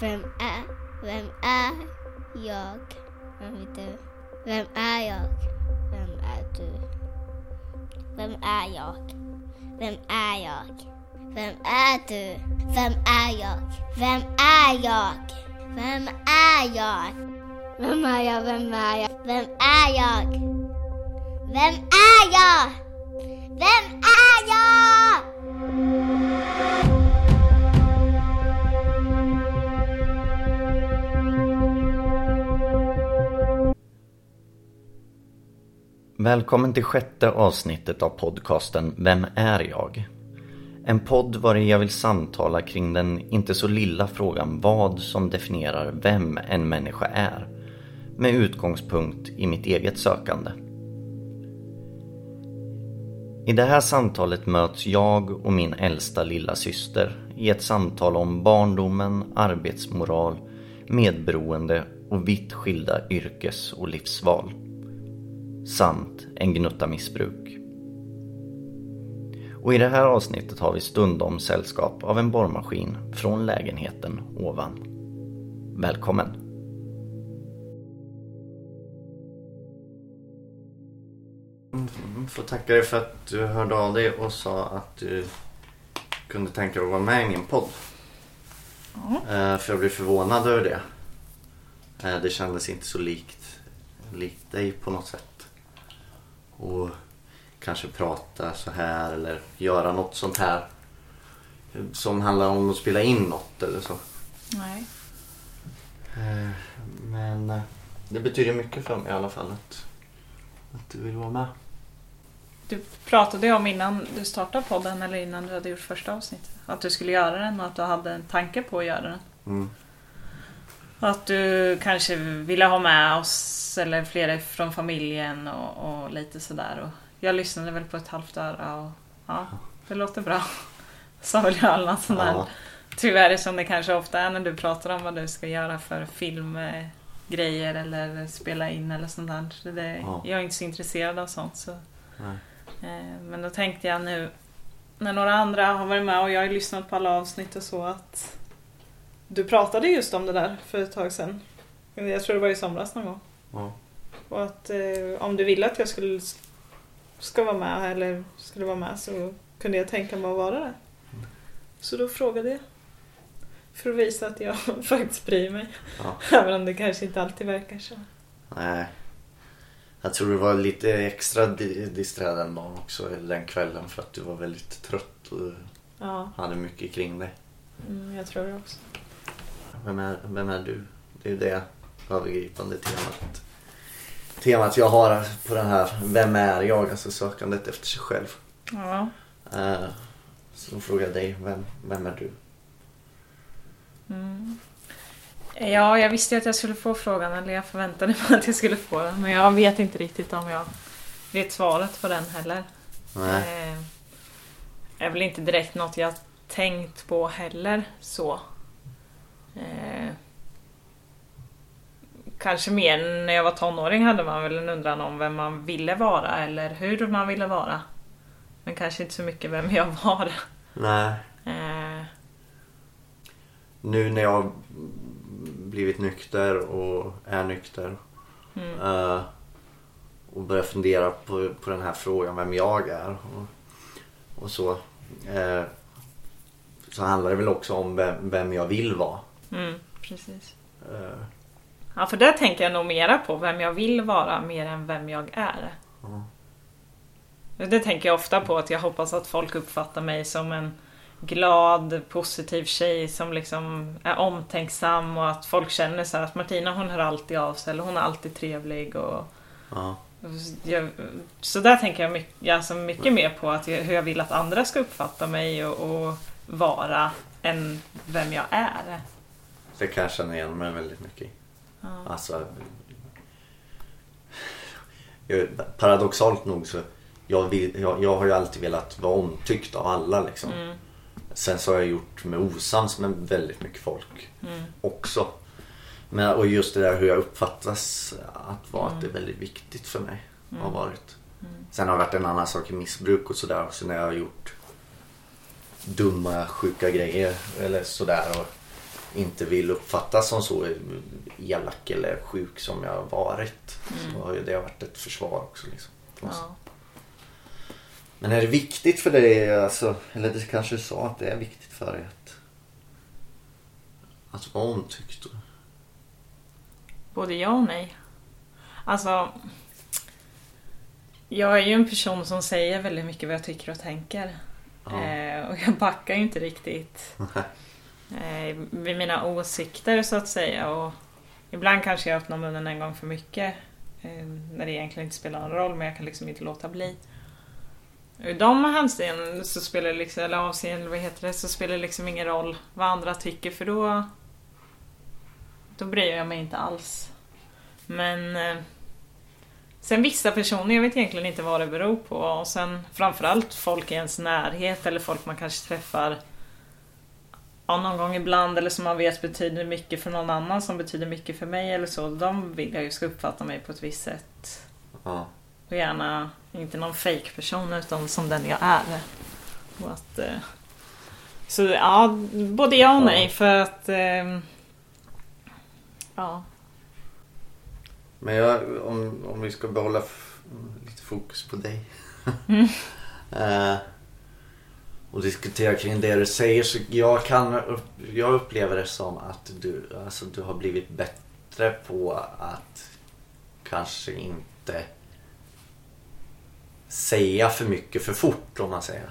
Vem är, vem är jag? Vem är du? Vem är jag? Vem är du? Vem är jag? Vem är jag? Vem är du? Vem är jag? Vem är jag? Vem är jag? Vem är jag? Vem är jag? Vem är jag? Vem är jag? Vem är jag? Välkommen till sjätte avsnittet av podcasten Vem är jag? En podd var jag vill samtala kring den inte så lilla frågan vad som definierar vem en människa är med utgångspunkt i mitt eget sökande. I det här samtalet möts jag och min äldsta lilla syster i ett samtal om barndomen, arbetsmoral, medberoende och vitt skilda yrkes och livsval samt en gnutta missbruk. Och i det här avsnittet har vi stundom sällskap av en borrmaskin från lägenheten ovan. Välkommen! Får tacka dig för att du hörde av dig och sa att du kunde tänka dig att vara med i min podd. Eh, För jag blev förvånad över det. Eh, Det kändes inte så likt, likt dig på något sätt. Och kanske prata så här eller göra något sånt här. Som handlar om att spela in något eller så. Nej. Eh, Men eh, det betyder mycket för mig i alla fall att, att du vill vara med. Du pratade ju om innan du startade podden eller innan du hade gjort första avsnittet. Att du skulle göra den och att du hade en tanke på att göra den. Mm. Och att du kanske ville ha med oss eller flera från familjen och, och lite sådär. Och jag lyssnade väl på ett halvt öra och ja, det låter bra. Sa väl jag alla sån där. Ja. Tyvärr som det kanske ofta är när du pratar om vad du ska göra för filmgrejer eller spela in eller sånt där. Så det, Ja. Jag är inte så intresserad av sånt. Så. Eh, Men då tänkte jag nu när några andra har varit med och jag har lyssnat på alla avsnitt och så att du pratade just om det där för ett tag sedan. Jag tror det var i somras någon gång. Ja. Och att eh, om du ville att jag skulle ska vara med eller skulle vara med så kunde jag tänka mig att vara där. Så då frågade jag. För att visa att jag faktiskt bryr mig. Ja. Även om det kanske inte alltid verkar så. Nej. Jag tror du var lite extra di- disträ den dagen också, eller den kvällen för att du var väldigt trött och Ja, hade mycket kring dig. mm, jag tror det också. Vem är, vem är du? Det är ju det övergripande temat. Temat jag har på den här Vem är jag? Alltså sökandet efter sig själv. Ja. Eh, Så frågar jag dig, vem, vem är du? Mm. Ja, jag visste ju att jag skulle få frågan, eller jag förväntade mig att jag skulle få den. Men jag vet inte riktigt om jag vet svaret på den heller. Nej. Eh, är väl inte direkt något jag tänkt på heller så. Eh, kanske mer när jag var tonåring hade man väl en undran om vem man ville vara eller hur man ville vara. Men kanske inte så mycket vem jag var. Nej. Eh, Nu när jag blivit nykter och är nykter mm, eh, och börjar fundera på, på den här frågan vem jag är och, och så. eh, så handlar det väl också om vem, vem jag vill vara. Mm, precis. Eh, Ja, för där tänker jag nog mera på vem jag vill vara mer än vem jag är. Ja. Det tänker jag ofta på att jag hoppas att folk uppfattar mig som en glad, positiv tjej som liksom är omtänksam och att folk känner så här att Martina hon hör alltid av sig eller hon är alltid trevlig och ja. jag, så där tänker jag mycket, alltså mycket mer på att jag, hur jag vill att andra ska uppfatta mig och, och vara än vem jag är. Det kan jag känna igen mig väldigt mycket i. Ja. Alltså, jag, paradoxalt nog så jag, vill, jag, jag har ju alltid velat vara omtyckt av alla liksom. Mm, Sen så har jag gjort mig osams med väldigt mycket folk mm, också. Men, och just det där hur jag uppfattas att vara att det är väldigt viktigt för mig. Har varit. mm. Sen har det varit en annan sak i missbruk och sådär också när jag har gjort dumma, sjuka grejer eller sådär. Och inte vill uppfattas som så elak eller sjuk som jag har varit. Så har ju det varit ett försvar också. Liksom. Ja. Men är det viktigt för dig, alltså, eller det kanske du sa att det är viktigt för dig att, att vara omtyckt? Både ja och nej. Alltså... Jag är ju en person som säger väldigt mycket vad jag tycker och tänker. Ja. Eh, och jag backar ju inte riktigt eh, vid mina åsikter så att säga. Och ibland kanske jag öppnar munnen en gång för mycket. Eh, när det egentligen inte spelar någon roll men jag kan liksom inte låta bli. I de hänseenden så spelar det liksom, eller avseenden, vad heter det, så spelar det liksom ingen roll vad andra tycker för då då bryr jag mig inte alls. Men eh, sen vissa personer, jag vet egentligen inte vad det beror på. Och sen framförallt folk i ens närhet eller folk man kanske träffar ja, någon gång ibland eller som man vet betyder mycket för någon annan som betyder mycket för mig eller så. De vill jag ju ska uppfatta mig på ett visst sätt. Ja. Och gärna inte någon fake person utan som den jag är. Och att, eh, så ja, både ja och nej för att ehm, Ja. Men jag, om, om vi ska behålla lite fokus på dig. Eh, och diskutera kring det du säger så jag kan jag upplever det som att du, alltså, du har blivit bättre på att kanske inte säga för mycket för fort om man säger.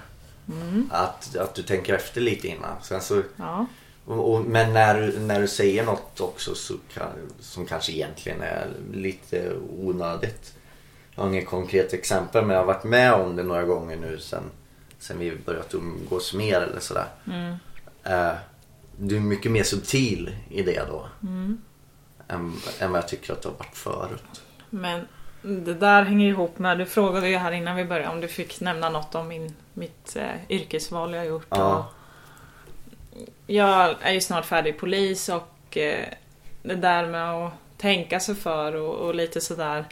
Att, att du tänker efter lite innan. Sen så, Ja. och, och, men när, när du säger något också så kan, som kanske egentligen är lite onödigt. Jag har inget konkret exempel men jag har varit med om det några gånger nu sen, sen vi börjat umgås mer eller sådär. Mm. Eh, du är mycket mer subtil i det då. Än, än vad jag tycker att du har varit förut. Men det där hänger ihop med, du frågade ju här innan vi började om du fick nämna något om min, mitt eh, yrkesval jag har gjort. Ja. Och jag är ju snart färdig polis och eh, det där med att tänka sig för och, och lite sådär.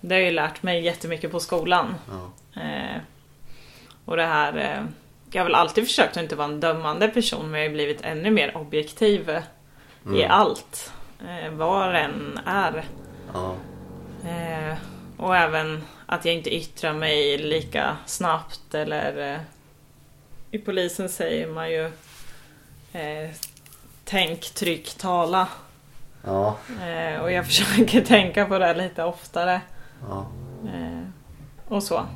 Det har jag ju lärt mig jättemycket på skolan. Ja. Eh, och det här, eh, jag har väl alltid försökt att inte vara en dömande person men jag har blivit ännu mer objektiv eh, i allt. Eh, vad det än är. Ja. Och även att jag inte yttrar mig lika snabbt eller i polisen säger man ju eh, tänk, tryck, tala. Ja. Eh, och jag försöker tänka på det lite oftare. ja. Eh, och så.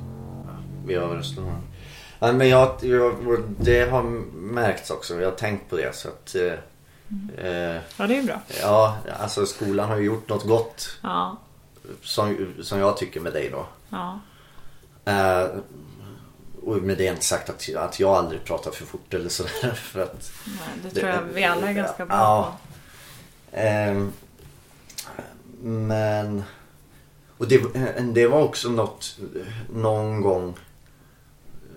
Vi överröstar. Ja, men jag, jag, det har märkts också. Jag har tänkt på det. Så att, eh, eh, Ja, det är bra. ja, alltså skolan har ju gjort något gott. Ja, Som, som jag tycker med dig då. ja, Eh, och med det inte sagt att, att jag aldrig pratar för fort eller sådär. För att, nej, det tror jag vi alla är ganska bra Ja. på. Ehm, men... Och det, det var också något någon gång...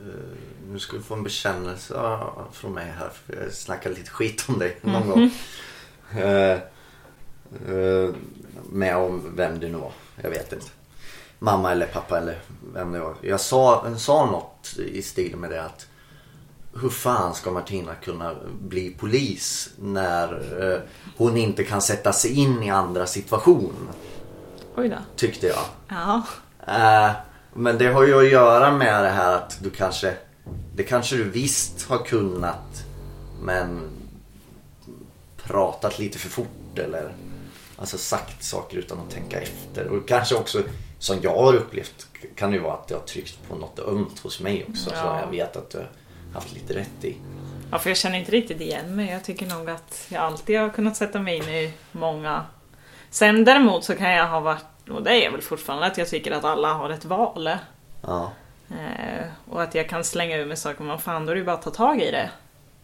eh, Nu ska du få en bekännelse från mig här. För jag snackade lite skit om dig någon gång. Eh, eh, med om vem det nu var. Jag vet inte. Mamma eller pappa eller vem det var. Jag sa, sa något i stil med det att hur fan ska Martina kunna bli polis när eh, hon inte kan sätta sig in i andra situation? Oj då. Tyckte jag. Ja, men det har ju att göra med det här att du kanske, det kanske du visst har kunnat men pratat lite för fort eller alltså sagt saker utan att tänka efter. Och kanske också som jag har upplevt kan det ju vara att det har tryckt på något ömt hos mig också som Ja. jag vet att du har haft lite rätt i. Ja, för jag känner inte riktigt igen mig. Jag tycker nog att jag alltid har kunnat sätta mig in i många. Sen däremot så kan jag ha varit, och det är väl fortfarande, att jag tycker att alla har ett val. Ja, Eh, och att jag kan slänga ur mig saker, men fan då är det ju bara att ta tag i det.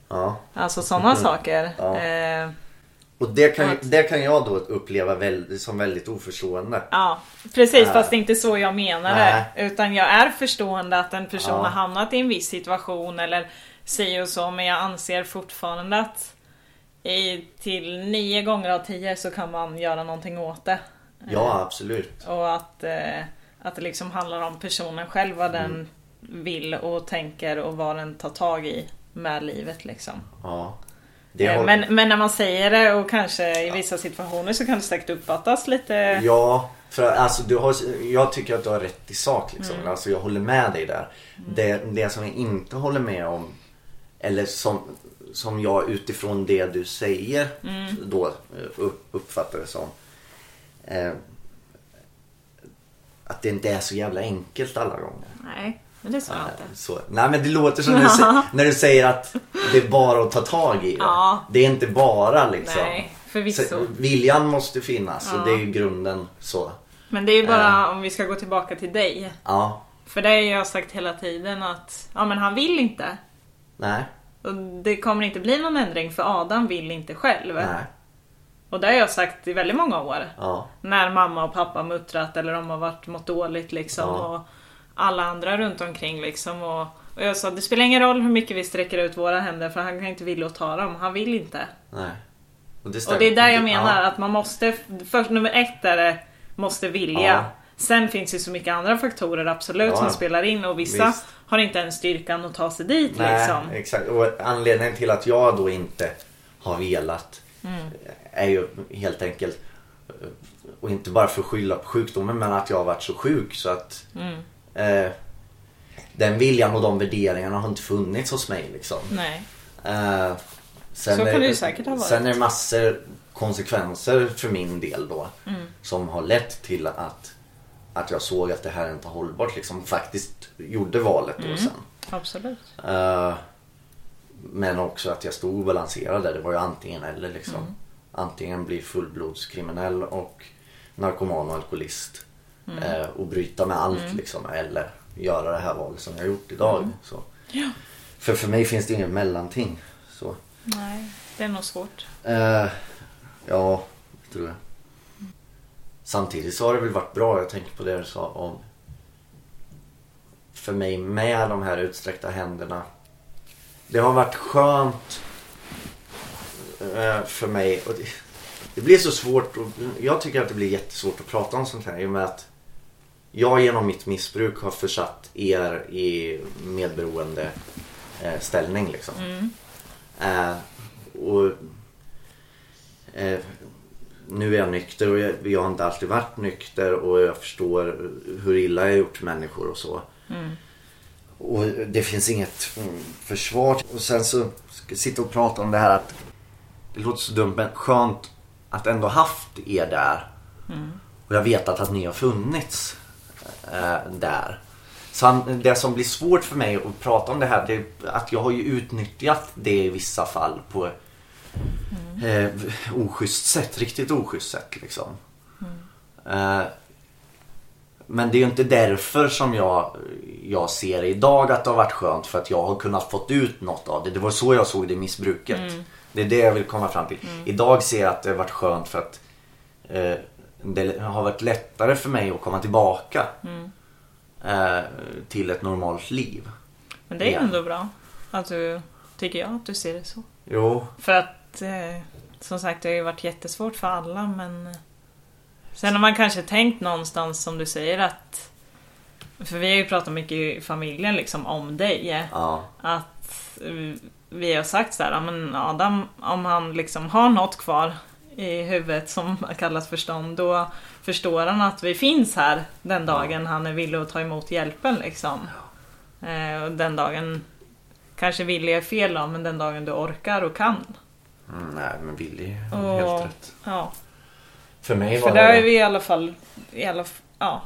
ja. Alltså sådana saker. Ja. Eh, Och det kan, att- det kan jag då uppleva väldigt, som väldigt oförstående. ja, precis. Äh. Fast det är inte så jag menar det. Utan jag är förstående att en person Ja. har hamnat i en viss situation eller säger och så, men jag anser fortfarande att i, till nio gånger av tio så kan man göra någonting åt det. Ja, absolut. Och att, eh, att det liksom handlar om personen själv, vad Mm. den vill och tänker och vad den tar tag i med livet liksom. Ja. Eh, har- Men, men när man säger det och kanske i vissa situationer så kan det säkert uppfattas lite... Ja, för alltså, du har, jag tycker att du har rätt i sak. Liksom. Mm. Alltså, jag håller med dig där. Det, det som jag inte håller med om, eller som, som jag utifrån det du säger Mm. då eh, upp- uppfattar det som. Eh, att det inte är så jävla enkelt alla gånger. Nej, men det sa jag inte. Så, nej men det låter som du när du säger att det är bara att ta tag i det. Ja. Det är inte bara liksom. Nej, förvisso. Så, viljan måste finnas Ja. och det är ju grunden så. Men det är ju bara om vi ska gå tillbaka till dig. Ja, För det har jag sagt hela tiden att ja, men han vill inte. nej, Och det kommer inte bli någon ändring för Adam vill inte själv. nej, Och det har jag sagt i väldigt många år. ja, När mamma och pappa muttrat eller de har varit, mått dåligt liksom. Ja. Och alla andra runt omkring liksom. Och, och jag sa det spelar ingen roll hur mycket vi sträcker ut våra händer för han kan inte vilja att ta dem. Han vill inte. nej. Och det, Och det är där jag menar Ja, att man måste, först nummer ett är det måste vilja. Ja. Sen finns ju så mycket andra faktorer absolut Ja, som spelar in och vissa Visst. har inte ens styrkan att ta sig dit nej, liksom. exakt. Och anledningen till att jag då inte har velat Mm. Är ju helt enkelt och inte bara för att skylla på sjukdomen men att jag har varit så sjuk så att Mm. eh, den viljan och de värderingarna har inte funnits hos mig liksom. Nej. Eh, sen Så kan är, det ju säkert ha varit. Sen är det massor konsekvenser för min del då. Mm. Som har lett till att, att jag såg att det här är inte hållbart. Liksom faktiskt gjorde valet då Mm. sen. Absolut. Eh, men också att jag stod och balanserade. Det var ju antingen eller liksom. Mm. Antingen bli fullblodskriminell och narkoman och alkoholist. Mm. eh, och bryta med allt liksom. Eller göra det här valet som jag har gjort idag. Mm. Så. För för mig finns det ingen mellanting. Så. Nej, det är nog svårt. Eh, ja, det tror jag. Samtidigt så har det väl varit bra. Jag tänker på det du sa om för mig med de här utsträckta händerna. Det har varit skönt för mig. Och det, det blir så svårt. Och jag tycker att det blir jättesvårt att prata om sånt här i och med att jag genom mitt missbruk har försatt er i medberoende eh, ställning liksom. Mm. Eh, och eh, Nu är jag nykter och jag, jag har inte alltid varit nykter och jag förstår hur illa jag har gjort människor och så. Mm. Och det finns inget försvar. Och sen så ska jag sitta och prata om det här att det låter så dumt men skönt att ändå haft er där. Och jag vet att, att ni har funnits eh, där. Så han, det som blir svårt för mig att prata om det här det är att jag har ju utnyttjat det i vissa fall på eh, oschysst sätt. Riktigt oschysst sätt liksom. Eh, men det är ju inte därför som jag, jag ser idag att det har varit skönt för att jag har kunnat fått ut något av det. Det var så jag såg det missbruket. Det är det jag vill komma fram till. Idag ser jag att det har varit skönt för att eh, det har varit lättare för mig att komma tillbaka eh, till ett normalt liv. Men det är Ja. ändå bra. Att du, tycker jag, att du ser det så. Jo, För att eh, som sagt det har ju varit jättesvårt för alla men eh, Sen har man kanske tänkt någonstans som du säger att För vi har ju pratat mycket i familjen liksom om dig. ja, Att eh, vi har sagt så här, "Ja, men Adam om han liksom har något kvar i huvudet som kallas förstånd då förstår han att vi finns här den dagen han är villig att ta emot hjälpen liksom. Eh, och den dagen kanske villig är fel då, men den dagen du orkar och kan. mm, nej men Willy har Och- helt rätt. Ja, För mig var för där är vi i alla fall, i alla, ja.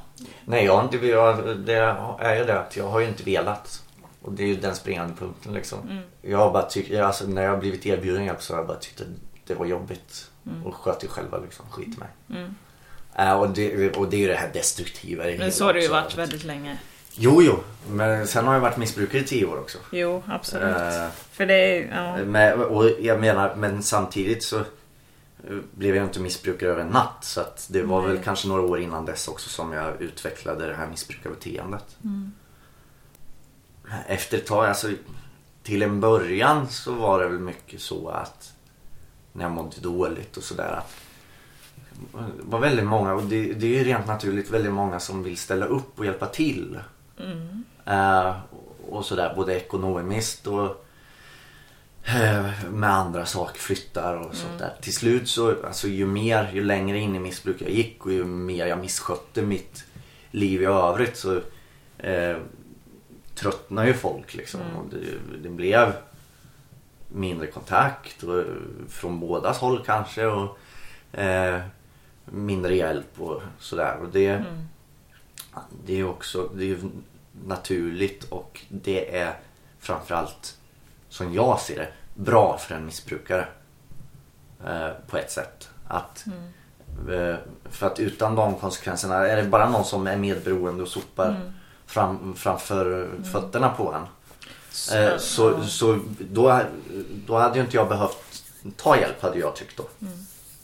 Nej, jag har inte velat. Det är ju det att jag har ju inte velat. Och det är ju den springande punkten liksom. Mm. Jag har bara tyckt, alltså, när jag har blivit erbjuden hjälp så har jag bara tyckt att det var jobbigt. Mm. Och sköt ju själva liksom, skit mig. Mm. Äh, och, det, och det är ju det här destruktiva det Men så har det ju varit väldigt länge. Jo, jo. Men sen har jag varit missbrukare i tio år också. Jo, absolut. Eh, För det är, ja. Men, och jag menar, men samtidigt så eh, blev jag inte missbrukare över en natt. Så att det var Nej. väl kanske några år innan dess också som jag utvecklade det här missbrukarbeteendet. Mm. Efter ett tag, alltså till en början så var det väl mycket så att när jag mådde dåligt och sådär det var väldigt många, och det, det är ju rent naturligt väldigt många som vill ställa upp och hjälpa till. Mm. Eh, och sådär både ekonomiskt och eh, med andra saker, flyttar och sånt där. Till slut så, alltså ju mer, ju längre in i missbruk jag gick och ju mer jag misskötte mitt liv i övrigt så eh, tröttnade ju folk liksom. Och det, det blev mindre kontakt och, från bådas håll kanske och eh, mindre hjälp och sådär. Och det, det är också det är naturligt och det är framförallt som jag ser det bra för en missbrukare. Eh, på ett sätt. Att, eh, för att utan de konsekvenserna, är det bara någon som är medberoende och sopar fram, framför fötterna på en. Eh, så så då, då hade ju inte jag behövt ta hjälp hade jag tyckt då.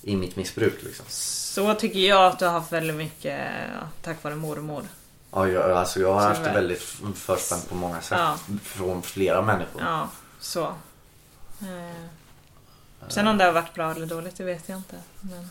I mitt missbruk liksom. Så tycker jag att du har haft väldigt mycket tack vare mormor. Ja, jag, alltså jag har Så haft det väl. väldigt förspänt på många sätt. Ja. Från flera människor. Ja, så. Eh. Sen om det har varit bra eller dåligt, det vet jag inte. Men...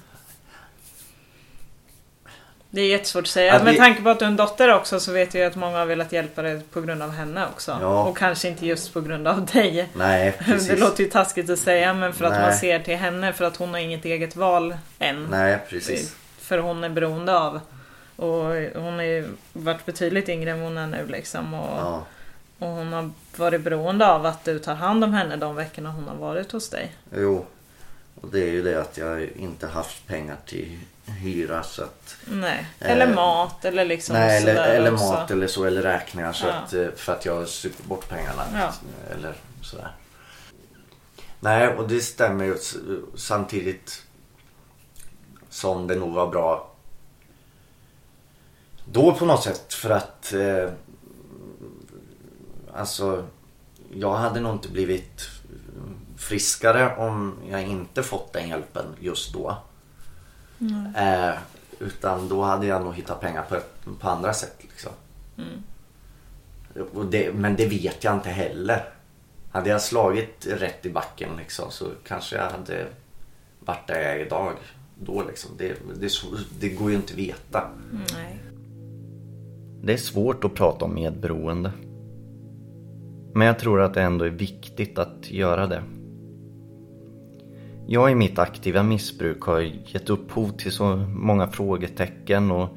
Det är jättesvårt att säga. Ja, Med det- tanke på att du är en dotter också så vet jag att många har velat hjälpa dig på grund av henne också. Ja. Och kanske inte just på grund av dig. Nej, precis. Det låter ju taskigt att säga men för att Nej. man ser till henne för att hon har inget eget val än. Nej, precis. För hon är beroende av. Och hon har ju varit betydligt yngre än hon är nu liksom. Och, Ja, och hon har varit beroende av att du tar hand om henne de veckorna hon har varit hos dig. jo. Och det är ju det att jag inte haft pengar till hyra så att Nej. Eller Eh, mat eller liksom Nej, eller, eller mat eller så eller räkningar så Ja. att, eh, för att jag super bort pengarna. Ja. Eller sådär. Nej, och det stämmer ju samtidigt som det nog var bra då på något sätt för att eh, alltså jag hade nog inte blivit friskare om jag inte fått den hjälpen just då. Eh, utan då hade jag nog hittat pengar på, på andra sätt. Liksom. Och det, men det vet jag inte heller. Hade jag slagit rätt i backen liksom, så kanske jag hade varit där jag är idag. Då liksom. det, det, det går ju inte att veta. Nej. Det är svårt att prata om medberoende. Men jag tror att det ändå är viktigt att göra det. Jag i mitt aktiva missbruk har gett upphov till så många frågetecken och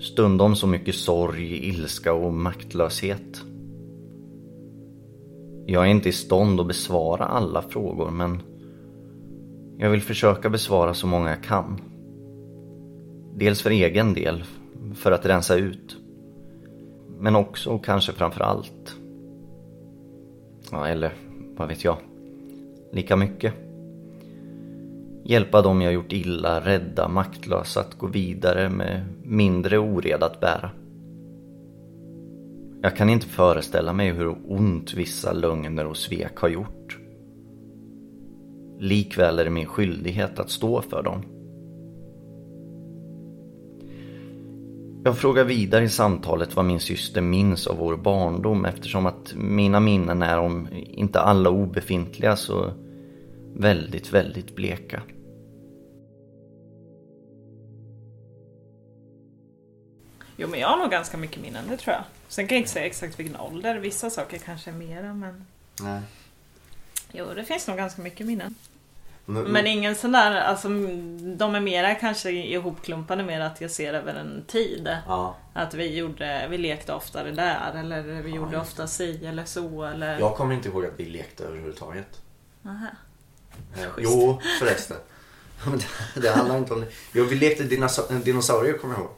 stundom så mycket sorg, ilska och maktlöshet. Jag är inte i stånd att besvara alla frågor men jag vill försöka besvara så många jag kan. Dels för egen del, för att rensa ut. Men också och kanske framför allt. Ja, eller vad vet jag. Lika mycket. Hjälpa dem jag gjort illa, rädda, maktlösa att gå vidare med mindre oreda att bära. Jag kan inte föreställa mig hur ont vissa lögner och svek har gjort. Likväl är det min skyldighet att stå för dem. Jag frågar vidare i samtalet vad min syster minns av vår barndom eftersom att mina minnen är om inte alla obefintliga så väldigt, väldigt bleka. Jo men jag har nog ganska mycket minnen, det tror jag. Sen kan jag inte säga exakt vilken ålder. Vissa saker kanske är mera men... Nej. Jo, det finns nog ganska mycket minnen. Men, Men ingen sån där, alltså de är mera kanske ihopklumpade med att jag ser över en tid. Ja, Att vi gjorde, vi lekte oftare där eller vi gjorde ofta si eller så eller... jag kommer inte ihåg att vi lekte överhuvudtaget. Aha. Eh, Schysst. Jo, förresten. Det, det handlar inte om det. Jo, vi lekte dinosa- dinosaurier kommer jag ihåg.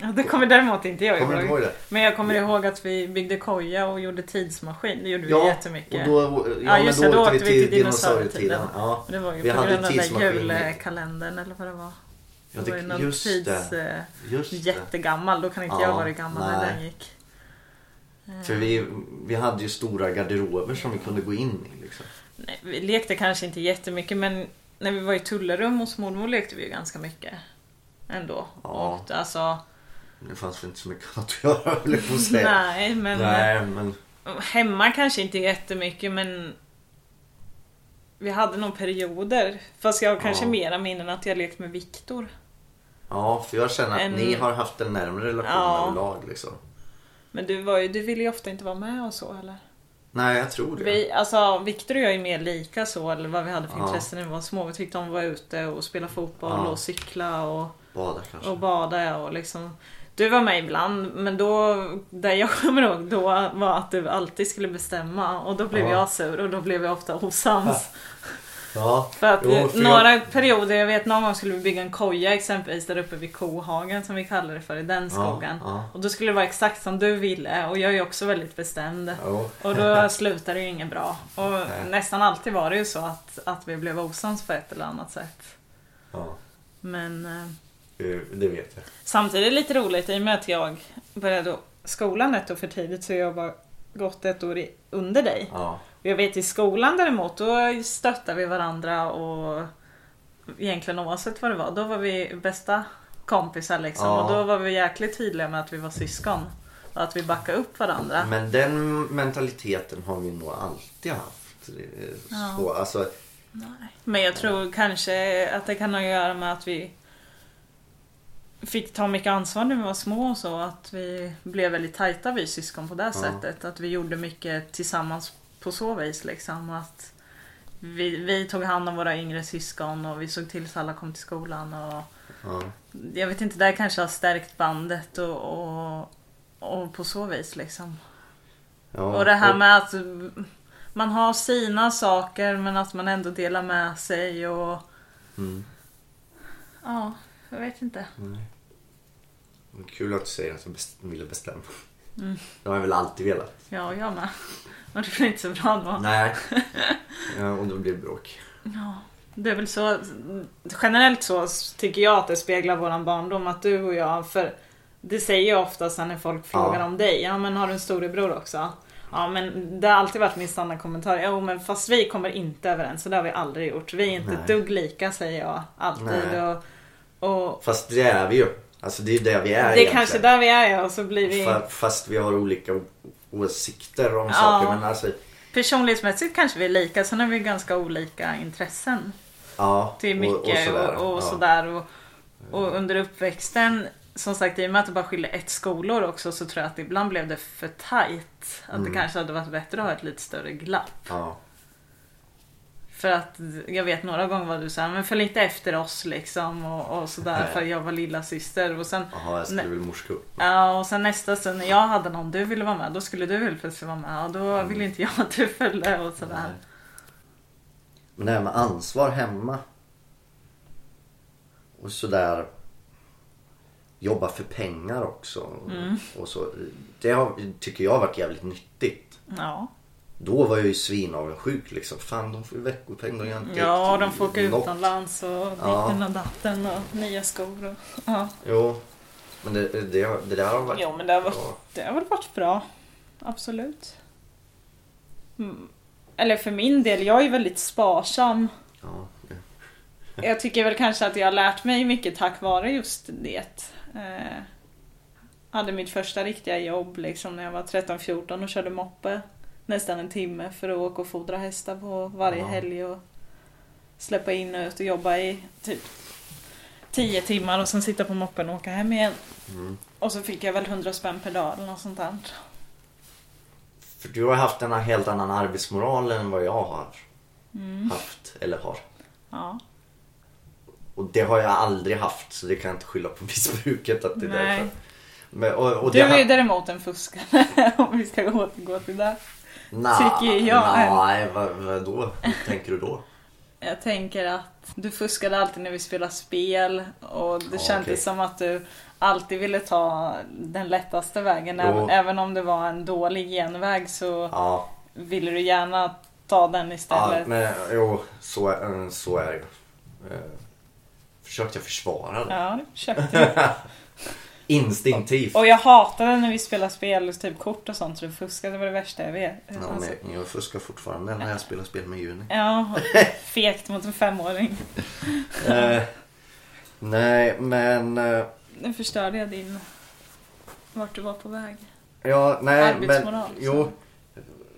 Ja, det kommer däremot inte jag Kommer inte ihåg det? Men jag kommer ihåg att vi byggde koja och gjorde tidsmaskin. Det gjorde vi Ja, jättemycket. Och då, ja, Ja, just men det, då åkte vi till dinosaurietiden. Ja. det var ju vi på hade grund av den där julkalendern eller vad det var. Ja, det var ju någon just tids... det. eh, Just det. Jättegammal, då kan inte Ja, jag vara gammal när nej. den gick. För vi, vi hade ju stora garderober som vi kunde gå in i. Liksom. Nej, vi lekte kanske inte jättemycket men när vi var i Tullerum hos mormor lekte vi ju ganska mycket. Ändå. Ja. Och, alltså, Det fanns väl inte så mycket att göra höll jag på att säga. nej men Nej, men hemma kanske inte jättemycket men vi hade nog perioder. Fast jag har kanske Ja. mera minnen att jag lekt med Viktor. ja, för jag känner att En- ni har haft en närmare relation Ja. överlag. Liksom. Men du, var ju, du ville ju ofta inte vara med och så eller? Nej, jag tror det. Vi, alltså, Viktor och jag är mer lika så, eller vad vi hade för Ja. intressen när vi var små. Vi tyckte om att vara ute och spela fotboll Ja. och cykla och, Bada kanske. och bada och liksom du var med ibland, men då, det jag kommer ihåg då var att du alltid skulle bestämma och då blev Ja. jag sur och då blev vi ofta osams. Ja. För att Jo, för några perioder, jag vet någon gång skulle vi bygga en koja exempelvis där uppe vid kohagen som vi kallar det för i den skogen. Ja. Och då skulle det vara exakt som du ville och jag är ju också väldigt bestämd. ja. Och då slutade det ju inget bra. Och Nej. nästan alltid var det ju så att, att vi blev osams på ett eller annat sätt. ja. Men eh, Det vet jag. samtidigt är det lite roligt i och med att jag började skolan ett år för tidigt så jag var gått ett år under dig. Ja. Jag vet i skolan däremot, då stöttade vi varandra och egentligen oavsett vad det var, då var vi bästa kompisar liksom. Ja. Och då var vi jäkligt tydliga med att vi var syskon. Och att vi backade upp varandra. Men den mentaliteten har vi nog alltid haft. Ja. Så, alltså, Men jag tror kanske att det kan ha att göra med att vi fick ta mycket ansvar när vi var små och så. Att vi blev väldigt tajta vi syskon på det sättet. Att vi gjorde mycket tillsammans på så vis liksom. Att vi, vi tog hand om våra yngre syskon och vi såg till så alla kom till skolan. Och ja. jag vet inte, det kanske har stärkt bandet och, och, och på så vis liksom. Ja. Och det här med att man har sina saker men att man ändå delar med sig och Mm. ja, jag vet inte. Kul att du säger att du ville bestämma. Mm. Det har jag väl alltid velat. Ja, jag med. Och det blir inte så bra då. Nej. Ja, och då blir det bråk. Ja, det är väl så. Generellt så tycker jag att det speglar våran barndom att du och jag, för det säger jag ofta sen när folk frågar Ja. om dig. Ja men har du en storebror också? Ja men det har alltid varit min standardkommentar. Jo men fast vi kommer inte överens så det har vi aldrig gjort. Vi är inte Nej. ett dugg lika säger jag alltid. Och, och Fast det är vi ju. Alltså det är där vi är det är egentligen. kanske där vi är ja, och så blir vi... Fa- Fast vi har olika åsikter om Ja. saker. Men alltså, Personlighetsmässigt kanske vi är lika, sen har vi ganska olika intressen. ja. till och- och mycket och, sådär. och, Ja. sådär. Och, och under uppväxten, som sagt i och med att det bara skiljer ett skolor också så tror jag att ibland blev det för tight. Att Mm. det kanske hade varit bättre att ha ett lite större glapp. Ja. För att jag vet några gånger var du såhär, men följ inte efter oss liksom och, och sådär för jag var lilla syster och sen Jaha, jag skulle väl morska upp. Ja och sen nästa stund när jag hade någon du ville vara med då skulle du helt plötsligt vara med och då Mm. ville inte jag att du följde och sådär. Nej. Men det här med ansvar hemma. Och sådär. Jobba för pengar också. Mm. Och så. Det har, tycker jag har varit jävligt nyttigt. Ja. Då var jag ju svinavundsjuk liksom. Fan de får ju veckopeng. De inte Ja, de får åka utomlands och Ja. ditten och datten och nya skor. Och, ja. Jo. Men det, det, det där har varit Jo, men det har, varit, bra. det har varit bra. Absolut. Mm. Eller för min del, jag är väldigt sparsam. Ja. Jag tycker väl kanske att jag har lärt mig mycket tack vare just det. Eh, hade mitt första riktiga jobb liksom när jag var 13-14 och körde moppe nästan en timme för att åka och fodra hästar på varje Ja. helg och släppa in och ut och jobba i typ 10 timmar och sen sitta på moppen och åka hem igen. Mm. Och så fick jag väl 100 spänn per dag eller något sånt där. För du har haft en helt annan arbetsmoral än vad jag har Mm. haft. Eller har. Ja. Och det har jag aldrig haft så det kan jag inte skylla på missbruket att det är Nej. därför. Men, och, och Du är ju däremot en fuskare om vi ska återgå till det. Nja, tycker jag. Nej, vad, vad då? Hur tänker du då? Jag tänker att du fuskade alltid när vi spelade spel och det Ja, kändes okej. som att du alltid ville ta den lättaste vägen. Jo. Även, om det var en dålig genväg så Ja, ville du gärna ta den ja istället. men jo, så, är- så är det ju. Eh, Försökte jag försvara det? Ja, det köpte jag. Instinktivt. Och jag hatade när vi spelade spel, typ kort och sånt, så du fuskade det var det värsta jag vet. Ja, Alltså, men jag fuskar fortfarande när jag spelar spel med Juni. ja, fegt mot en femåring. Eh, nej, men... eh, Nu förstörde jag din... Vart du var på väg. Ja, nej, Arbetsmoral, men... Jo.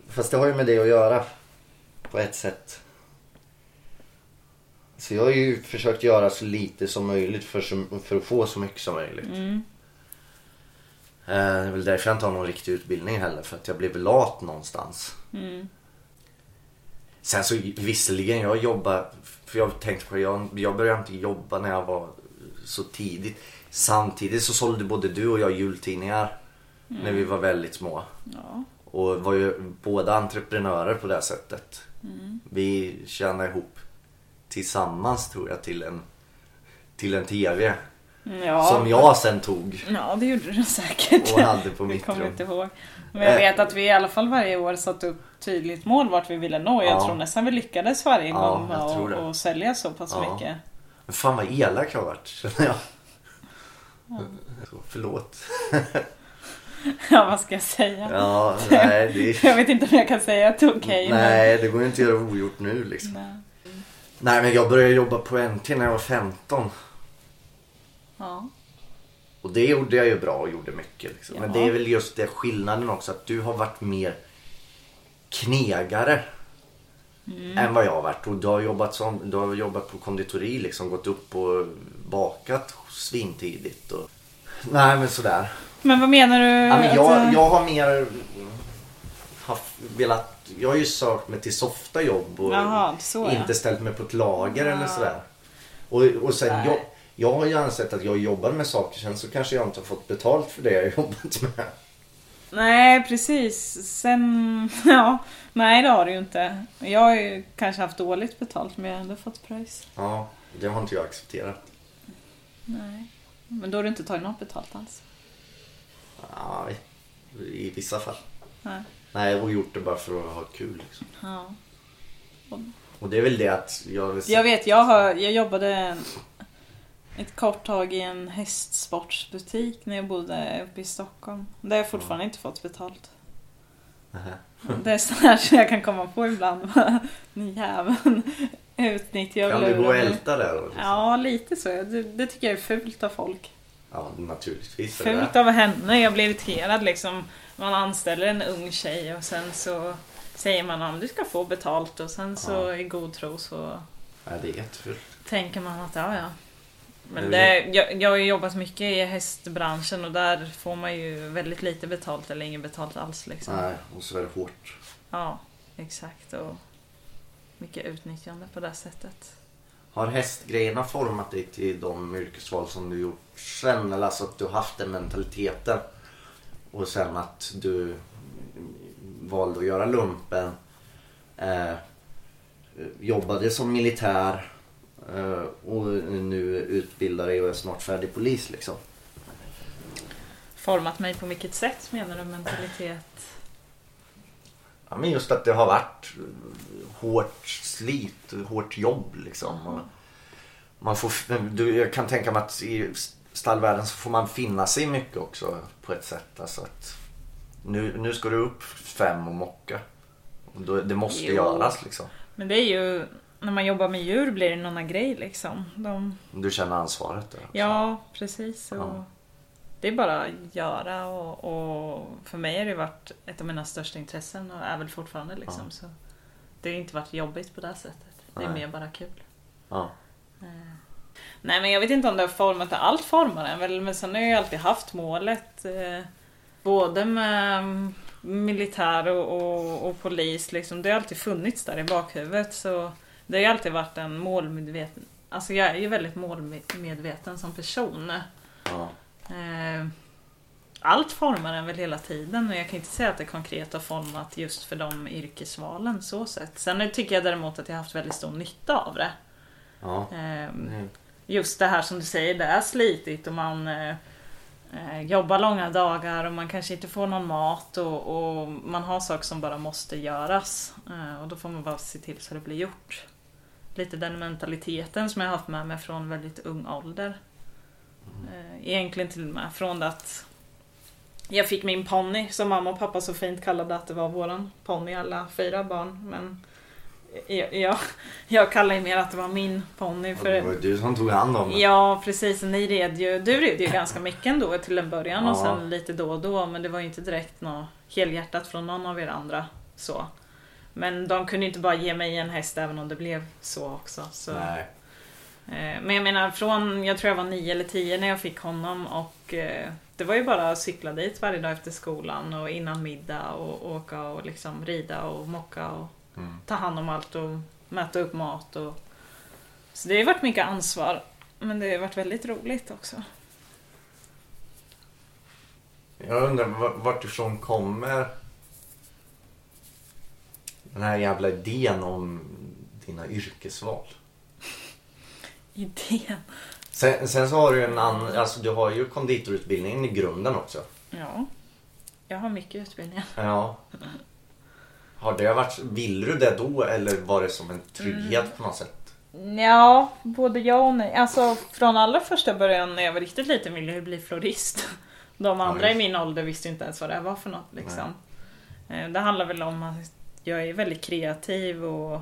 Fast det har ju med det att göra. På ett sätt. Så jag har ju försökt göra så lite som möjligt för, för att få så mycket som möjligt. Mm. Eh, Det är väl därför jag inte har någon riktig utbildning heller. För att jag blev lat någonstans. Mm. Sen så visserligen, jag jobbar, för jag tänkte på det, jag, jag började inte jobba när jag var så tidigt. Samtidigt så sålde både du och jag jultidningar när vi var väldigt små. Ja. Och var ju båda entreprenörer på det sättet. Vi tjänade ihop tillsammans tror jag till en, till en TV. Ja, Som jag sen tog Ja, det gjorde du säkert. och hade på mitt kommer rum. inte ihåg. Men jag vet att vi i alla fall varje år satte upp tydligt mål vart vi ville nå. Jag Ja. tror nästan vi lyckades varje Ja, gång med att sälja så pass Ja. mycket. Men fan vad elak jag har varit känner jag. Så, förlåt. Ja, vad ska jag säga? Ja, nej det, Jag vet inte om jag kan säga att det är okej. men- nej, det går ju inte att göra ogjort nu liksom. Nej. Nej men jag började jobba på NT när jag var 15. Ja. Och det gjorde jag ju bra och gjorde mycket. Liksom. Men Ja. det är väl just det skillnaden också att du har varit mer knegare. Mm. Än vad jag har varit. Och du har jobbat, som, du har jobbat på konditori liksom. Gått upp och bakat svintidigt. Och... Nej men sådär. Men vad menar du? Ja, men jag, jag har mer haft, velat, jag har ju sökt mig till softa jobb och Jaha, så ja. inte ställt mig på ett lager eller sådär. Och, och sen jag, jag har ju ansett att jag jobbar med saker sen så kanske jag inte har fått betalt för det jag jobbat med. Nej, precis. Sen... Ja, nej det har du ju inte. Jag har ju kanske haft dåligt betalt men jag har ändå fått pröjs. Ja, det har inte jag accepterat. Nej. Men då har du inte tagit något betalt alls? Ja, i, vissa fall. Nej. Nej, jag har gjort det bara för att ha kul liksom. Ja. Och det är väl det att jag... Jag vet, jag, har, jag jobbade ett kort tag i en hästsportsbutik när jag bodde uppe i Stockholm. Där har jag fortfarande inte fått betalt. Det är sådär som jag kan komma på ibland. Ni jäveln utnyttjar Kan och du gå och älta där? då, Liksom? Ja, lite så. Det, det tycker jag är fult av folk. ja, naturligtvis. det Fult det. av henne. Jag blir irriterad liksom. Man anställer en ung tjej och sen så säger man att du ska få betalt och sen så Ja. i god tro så Nej, det är jättefult. tänker man att ja, ja. Men Det det, jag, jag har ju jobbat mycket i hästbranschen och där får man ju väldigt lite betalt eller inget betalt alls. Liksom. Nej, och så är det hårt. Ja, exakt. Och mycket utnyttjande på det sättet. Har hästgrejerna format dig till de yrkesval som du gjort sen? Eller alltså att du har haft den mentaliteten och sen att du valde att göra lumpen. Eh, jobbade som militär och nu utbildar dig och är snart färdig polis liksom. Format mig på vilket sätt menar du? Mentalitet? Ja, men just att det har varit hårt slit, hårt jobb liksom. Och man får, du, jag kan tänka mig att i stallvärlden så får man finna sig mycket också på ett sätt. Alltså att nu, nu ska du upp fem och mocka. Och då, det måste Jo. göras liksom. Men det är ju, när man jobbar med djur blir det någon annan grej liksom. De, Du känner ansvaret där. också. ja, precis. Och Ja. Det är bara att göra och, och för mig har det varit ett av mina största intressen och är väl fortfarande liksom. Ja. Så det har inte varit jobbigt på det här sättet. Det är Nej. mer bara kul. Ja. Eh, Nej men jag vet inte om det har format det. Allt formar en väl men sen har jag ju alltid haft målet. Eh, både med militär och, och, och polis liksom. Det har alltid funnits där i bakhuvudet. Så det har ju alltid varit en målmedveten... Alltså jag är ju väldigt målmedveten som person. Ja. Eh, allt formar en väl hela tiden och jag kan inte säga att det konkret har format just för de yrkesvalen så sett. Sen tycker jag däremot att jag har haft väldigt stor nytta av det. Ja. Ehm, Mm. just det här som du säger, det är slitigt och man eh, eh, jobbar långa dagar och man kanske inte får någon mat och, och man har saker som bara måste göras. Och då får man bara se till så det blir gjort. Lite den mentaliteten som jag har haft med mig från väldigt ung ålder. Eh, egentligen till och med från att jag fick min ponny som mamma och pappa så fint kallade att det var våran ponny alla fyra barn. Men jag, jag, jag kallar ju mer att det var min ponny. För, Det var du som tog hand om det. Ja precis, ni red ju, du red ju ganska mycket ändå till en början och Ja. sen lite då och då men det var ju inte direkt något helhjärtat från någon av er andra. Så. Men de kunde inte bara ge mig en häst även om det blev så också. Så. Nej. Eh, Men jag menar från, jag tror jag var nio eller tio när jag fick honom och eh, det var ju bara att cykla dit varje dag efter skolan och innan middag och åka och liksom rida och mocka och Mm. ta hand om allt och mäta upp mat och så det har varit mycket ansvar men det har varit väldigt roligt också. Jag undrar va- vart ifrån kommer den här jävla idén om dina yrkesval? Idén. Sen, sen så har du en annan, alltså du har ju konditorutbildningen i grunden också. Ja. Jag har mycket utbildningar. Ja. Har det varit, vill du det då eller var det som en trygghet på något sätt? Ja, både ja och nej. Alltså från allra första början när jag var riktigt liten ville jag bli florist. De andra i just. min ålder visste inte ens vad det var för något liksom. Eh, Det handlar väl om att jag är väldigt kreativ och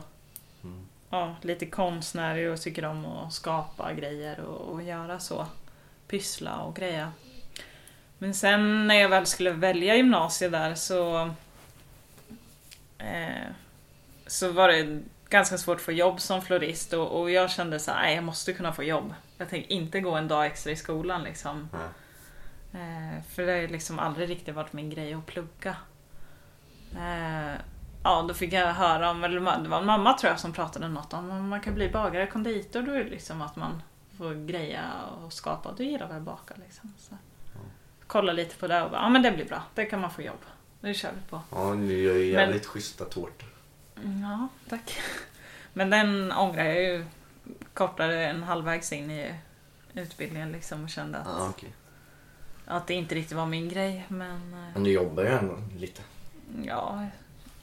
Mm. ja, lite konstnärlig och tycker om att skapa grejer och, och göra så. Pyssla och greja. Men sen när jag väl skulle välja gymnasiet där så eh, så var det ganska svårt att få jobb som florist och, och jag kände så här, "Nej, jag måste kunna få jobb. Jag tänker inte gå en dag extra i skolan liksom. Nej. Eh, för det har liksom aldrig riktigt varit min grej att plugga. Eh, ja, då fick jag höra om, eller det var en mamma tror jag som pratade något om om man kan bli bagare, konditor, då är det liksom att man får greja och skapa. Du gillar väl att baka liksom. Så. Kolla lite på det och bara, ja men det blir bra, det kan man få jobb. Det kör vi på. Ja, du gör ju jävligt schyssta tårtor. Ja, tack. Men den ångrar jag ju kortare än halvvägs in i utbildningen liksom och kände att, Ja, okej. att det inte riktigt var min grej. Men eh, Men du jobbar ju ändå lite. ja,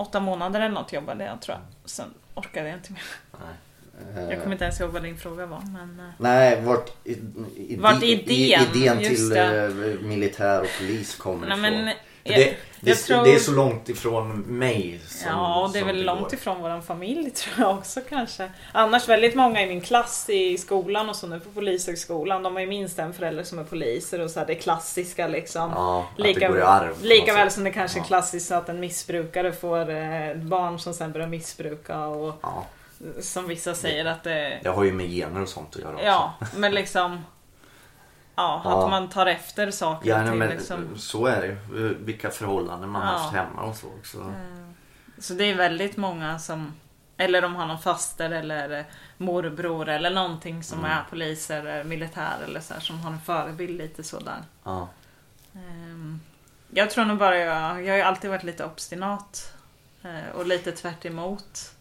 åtta månader eller något jobbade jag tror jag. Sen orkade jag inte mer. Nej. Jag kommer inte ens ihåg vad din fråga var. Men, eh, Nej, vart, i, i, Vart idén, idén till eh, militär och polis kommer nej, ifrån. men, Jag, det, det, tror- det är så långt ifrån mig som, Ja, det är väl långt går. ifrån vår familj tror jag också kanske. Annars väldigt många i min klass i skolan och så nu på polishögskolan, de har ju minst en förälder som är poliser och så här, det klassiska liksom. Ja, att Lika, det går i arv. lika väl som det kanske är klassiskt att en missbrukare får eh, barn som sen börjar missbruka och Ja, som vissa säger att det... det har ju med gener och sånt att göra också. Ja, men liksom... Ja, Ja. att man tar efter saker Ja, nej, men liksom. så är det ju. Vilka förhållanden man har Ja. haft hemma och så också. Eh, Så det är väldigt många som eller de har någon faster eller morbror eller någonting som Mm. är polis eller militär eller så här, som har en förebild lite sådär. Ja. Ehm, Jag tror nog bara jag, jag har ju alltid varit lite obstinat eh, och lite tvärt emot.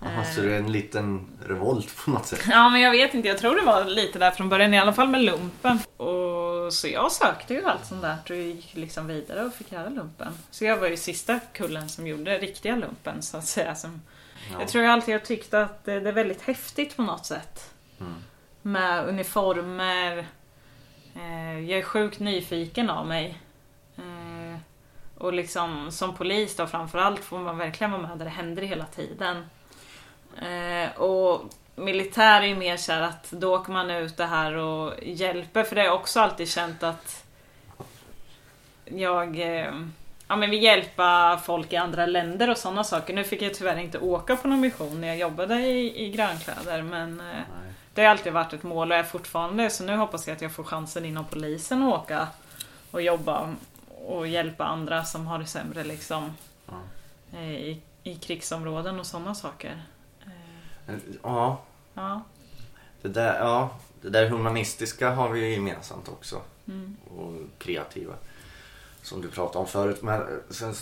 Jaha, så det är en liten revolt på något sätt. Ja men jag vet inte, jag tror det var lite där från början i alla fall med lumpen. Och, så jag sökte ju allt sånt där och gick liksom vidare och fick göra lumpen. Så jag var ju sista kullen som gjorde riktiga lumpen så att säga. Som, Ja. Jag tror jag alltid har tyckt att det det är väldigt häftigt på något sätt. Mm. Med uniformer. Eh, jag är sjukt nyfiken av mig. Eh, och liksom som polis då framförallt får man verkligen vara med där det händer hela tiden. Eh, och militär är ju mer så här att då åker man ut det här och hjälper. För det har jag också alltid känt att jag eh, ja, men vill hjälpa folk i andra länder och sådana saker. Nu fick jag tyvärr inte åka på någon mission när jag jobbade i, i grönkläder men eh, det har alltid varit ett mål och är fortfarande så nu hoppas jag att jag får chansen inom polisen att åka och jobba och hjälpa andra som har det sämre liksom eh, i, i krigsområden och sådana saker. Ja, Ja. det där, ja, det där humanistiska har vi ju gemensamt också. Mm. Och kreativa. Som du pratade om förut. Men sen,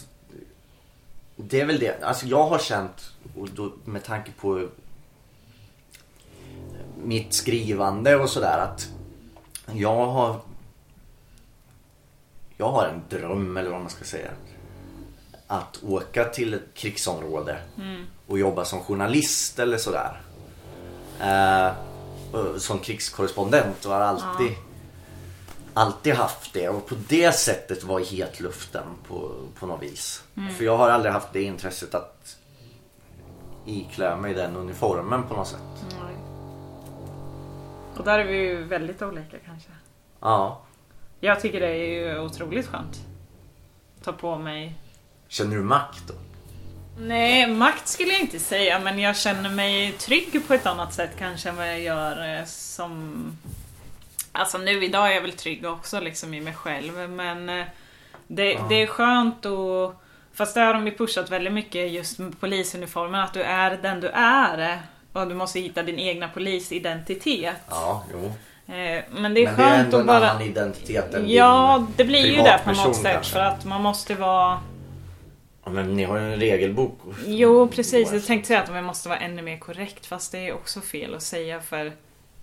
det är väl det. Alltså jag har känt, och då, med tanke på mitt skrivande och sådär att jag har jag har en dröm eller vad man ska säga. Att åka till ett krigsområde Mm. och jobba som journalist eller sådär. Eh, som krigskorrespondent och har alltid alltid haft det och på det sättet var i hetluften på, på något vis. För jag har aldrig haft det intresset att iklä mig den uniformen på något sätt. Nej. Och där är vi ju väldigt olika kanske. Ja. Jag tycker det är ju otroligt skönt. Ta på mig. Känner du makt då? Nej, makt skulle jag inte säga, men jag känner mig trygg på ett annat sätt kanske än vad jag gör eh, som... Alltså nu idag är jag väl trygg också liksom i mig själv, men eh, det, Ja. det är skönt att... Fast det har de ju pushat väldigt mycket just med polisuniformen, att du är den du är. Och du måste hitta din egna polisidentitet. Ja, jo. Eh, Men det är Men det är skönt ändå att en bara... annan identitet än Ja, din det blir ju det på något sätt kanske. för att man måste vara... Ja, men ni har ju en regelbok. Jo, precis. Jag tänkte säga att man måste vara ännu mer korrekt, fast det är också fel att säga för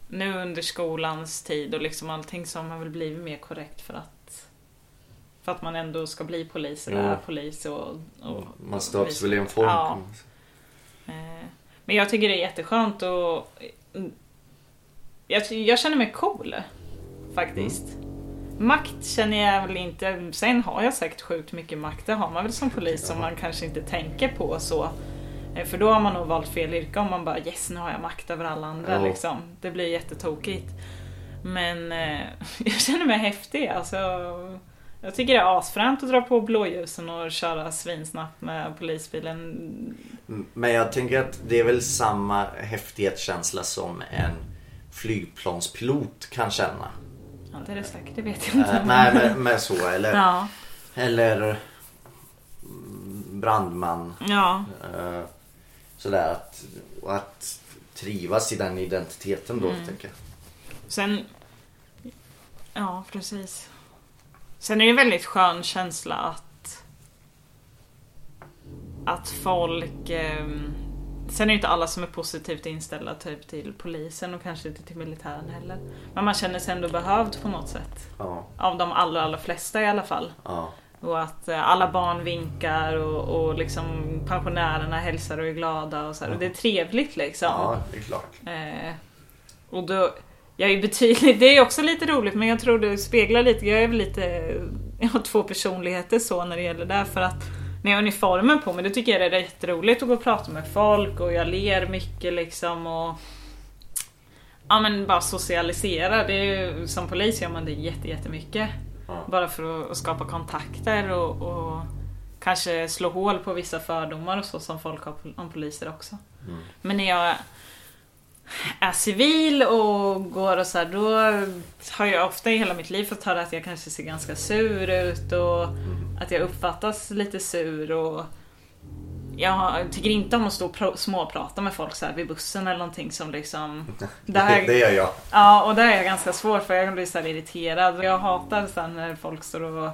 nu under skolans tid och liksom allting så har man väl blivit mer korrekt för att för att man ändå ska bli polis eller är polis och... och Man stöps väl i en form. Ja. Eh, Men jag tycker det är jätteskönt och jag, jag känner mig cool faktiskt. Makt känner jag väl inte. Sen har jag säkert sjukt mycket makt. Det har man väl som polis som man kanske inte tänker på så. Eh, För då har man nog valt fel yrke om man bara yes nu har jag makt över alla andra Ja. liksom. Det blir jättetokigt. Men eh, jag känner mig häftig alltså. Jag tycker det är asfränt att dra på blåljusen och köra svinsnabbt med polisbilen. Mm, Men jag tänker att det är väl samma häftighetskänsla som en flygplanspilot kan känna. Ja, det är det säkert, det vet jag inte. Eh, nej, med, med så. Eller, Ja, eller mm, brandman. ja, Eh, sådär att, att trivas i den identiteten då, Mm. tänker jag. sen... Ja, precis. Sen är det en väldigt skön känsla att... Att folk... ehm, sen är det inte alla som är positivt inställda typ till polisen och kanske inte till militären heller. Men man känner sig ändå behövd på något sätt. Ja, Av de allra, allra flesta i alla fall. ja, Och att eh, alla barn vinkar och, och liksom pensionärerna hälsar och är glada och så här. Och det är trevligt liksom. ja, det är klart. Eh, och då, jag är betydligt, det är också lite roligt men jag tror det speglar lite, jag är väl lite, jag har två personligheter så när det gäller det för att när jag har uniformen på mig då tycker jag det är jätteroligt att gå och prata med folk och jag ler mycket liksom och Ja men bara socialisera, det ju, som polis gör man det jätte, jättemycket. Bara för att, att skapa kontakter och, och kanske slå hål på vissa fördomar och så som folk har om poliser också. Mm. Men när jag är civil och går och så här, då har jag ofta i hela mitt liv fått höra att jag kanske ser ganska sur ut och Mm. att jag uppfattas lite sur och jag tycker inte om att stå och småprata med folk så här vid bussen eller någonting som liksom... Det här, Det gör jag. Ja, och det är jag ganska svår för jag blir så här irriterad. Jag hatar så när folk står och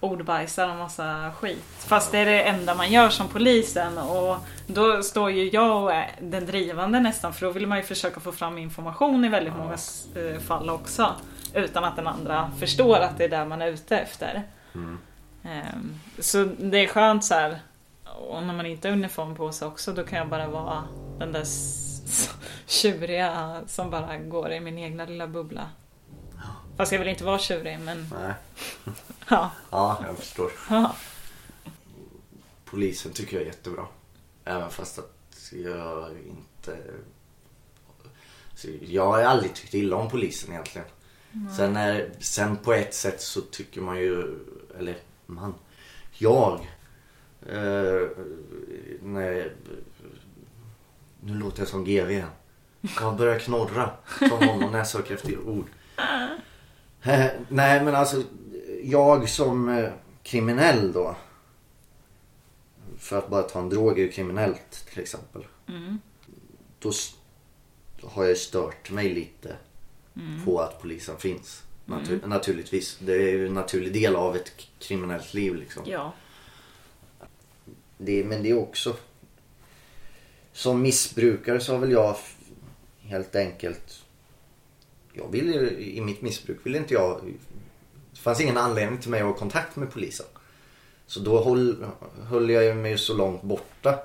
ordbajsar och massa skit. Fast det är det enda man gör som polisen och då står ju jag och den drivande nästan för då vill man ju försöka få fram information i väldigt många eh, fall också. Utan att den andra förstår att det är där man är ute efter. Mm. Ehm, Så det är skönt så här. Och när man inte har uniform på sig också då kan jag bara vara den där tjuriga som bara går i min egna lilla bubbla. Fast jag vill inte vara tjurig men Nej. ja. Ja, jag förstår. ja. Polisen tycker jag är jättebra. Även fast att jag inte... Så jag har aldrig tyckt illa om polisen egentligen. Sen, är, sen på ett sätt så tycker man ju, eller man, jag. Eh, när, nu låter jag som GV igen. Jag börjar knorra som honom när jag söker efter ord. Eh, nej men alltså, jag som eh, kriminell då. För att bara ta en drog är ju kriminellt till exempel. Mm. Då har jag stört mig lite Mm. på att polisen finns. Natur- Naturligtvis. Det är ju en naturlig del av ett kriminellt liv liksom. ja. Det, men det är också... Som missbrukare så har väl jag helt enkelt... Jag vill ju- I mitt missbruk vill inte jag... Fanns ingen anledning till mig att ha kontakt med polisen. Så då höll, höll jag mig så långt borta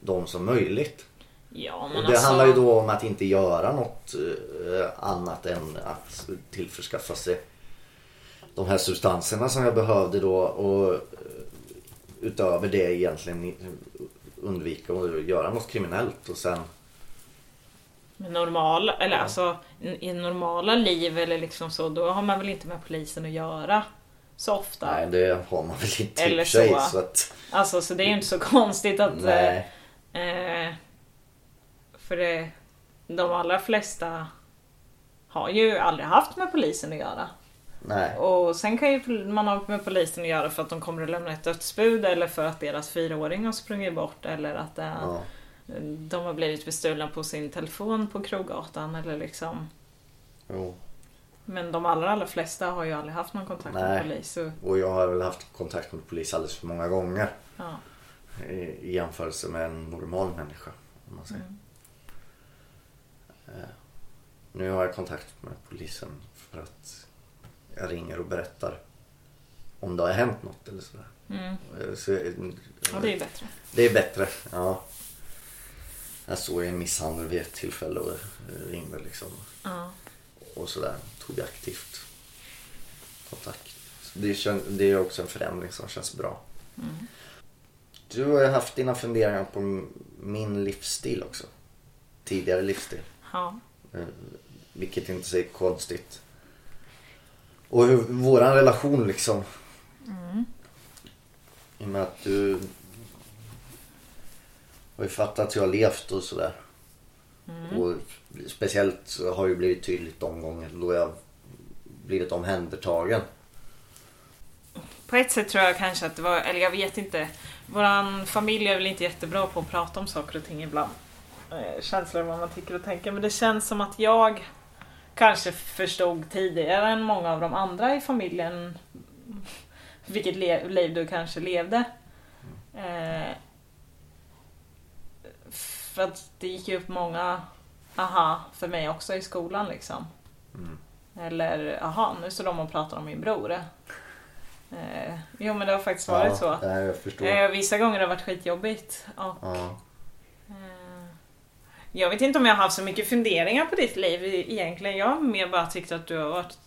de som möjligt. Ja men Och det alltså. handlar ju då om att inte göra något eh, annat än att tillförskaffa sig de här substanserna som jag behövde då och eh, utöver det egentligen undvika att göra något kriminellt och sen Normala, eller Ja. alltså i normala liv eller liksom så, då har man väl inte med polisen att göra. så ofta. Nej, det har man väl inte Eller för sig. så. Så att, Alltså så det är ju inte så konstigt att... nej. Eh, för det, de allra flesta har ju aldrig haft med polisen att göra. Nej. Och sen kan ju man ha med polisen att göra för att de kommer att lämna ett dödsbud eller för att deras fyraåring har sprungit bort eller att det, Ja. De har blivit bestulna på sin telefon på Krogatan eller liksom. Jo. Men de allra, allra flesta har ju aldrig haft någon kontakt med Nej. polis. Så, Och jag har väl haft kontakt med polis alldeles för många gånger. ja. I, i jämförelse med en normal människa. Om man säger. Mm. Eh, nu har jag kontakt med polisen för att jag ringer och berättar om det har hänt något eller sådär. Mm. Eh, Så, ja, det är bättre. det är bättre, ja. Jag såg en misshandel vid ett tillfälle och eh, ringde liksom. Ja. Och sådär. Tog aktivt kontakt. Det, kän, det är också en förändring som känns bra. Mm. Du har ju haft dina funderingar på min livsstil också. Tidigare livsstil. ja. Eh, Vilket inte är konstigt. Och hur våran relation liksom. Mm. I och med att du har ju fattat hur jag har levt och sådär. Mm. Och speciellt så har det blivit tydligt de gånger då jag blivit omhändertagen. På ett sätt tror jag kanske att det var, eller jag vet inte. Våran familj är väl inte jättebra på att prata om saker och ting ibland. Eh, Känslor vad man tycker och tänker. Men det känns som att jag kanske förstod tidigare än många av de andra i familjen vilket liv du kanske levde. Eh, för att det gick ju upp många aha för mig också i skolan liksom. Mm. Eller aha, nu står de och pratar om min bror. Eh, jo men det har faktiskt varit så. Ja, jag förstår. Eh, vissa gånger har det varit skitjobbigt. Och, Ja. eh, jag vet inte om jag har haft så mycket funderingar på ditt liv e- egentligen. Jag har mer bara tyckt att du har varit...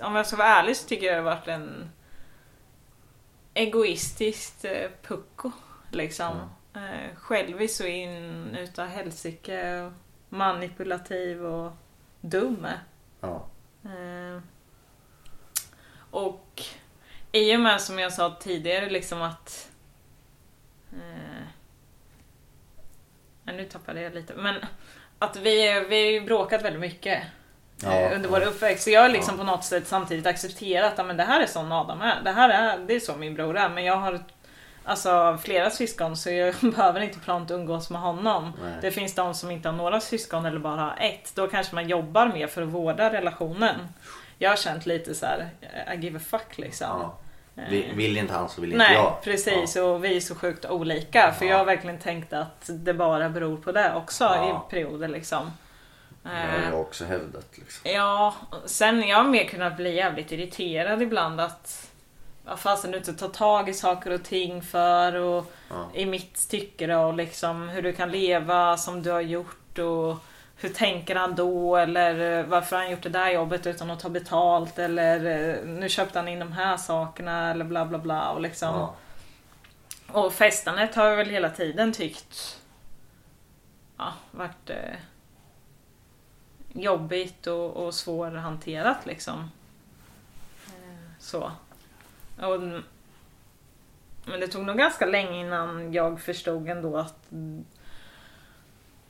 Om jag ska vara ärlig så tycker jag det har varit en egoistiskt eh, pucko. Liksom. Eh, självisk och in utav helsike. Manipulativ och dum. Ja. Eh, och i och med som jag sa tidigare liksom att... Eh, nu tappade jag lite. Men att vi, vi har ju bråkat väldigt mycket Ja, eh, under ja. vår uppväxt. Så jag har liksom Ja. på något sätt samtidigt accepterat att men det här är sån Adam är. Det här är, det är så min bror är. Men jag har alltså flera syskon så jag behöver inte plant umgås med honom. Nej. Det finns de som inte har några syskon eller bara har ett. Då kanske man jobbar mer för att vårda relationen. Jag har känt lite så här, I give a fuck liksom. Ja. Eh, Vi- Vill inte han så vill inte Nej jag. precis Ja. och vi är så sjukt olika. För Ja. jag har verkligen tänkt att det bara beror på det också Ja. i perioder liksom. Det har Eh, jag också hävdat. Liksom. Ja, sen jag har mer kunnat bli jävligt irriterad ibland att vad fasen du inte tar tag i saker och ting för och Ja. i mitt tycke då liksom hur du kan leva som du har gjort och hur tänker han då eller eh, varför har han gjort det där jobbet utan att ta betalt eller eh, nu köpte han in de här sakerna eller bla bla bla och liksom Ja. och festandet har jag väl hela tiden tyckt ja, varit eh, jobbigt och, och svårhanterat liksom. Eh, så. Och, men det tog nog ganska länge innan jag förstod ändå att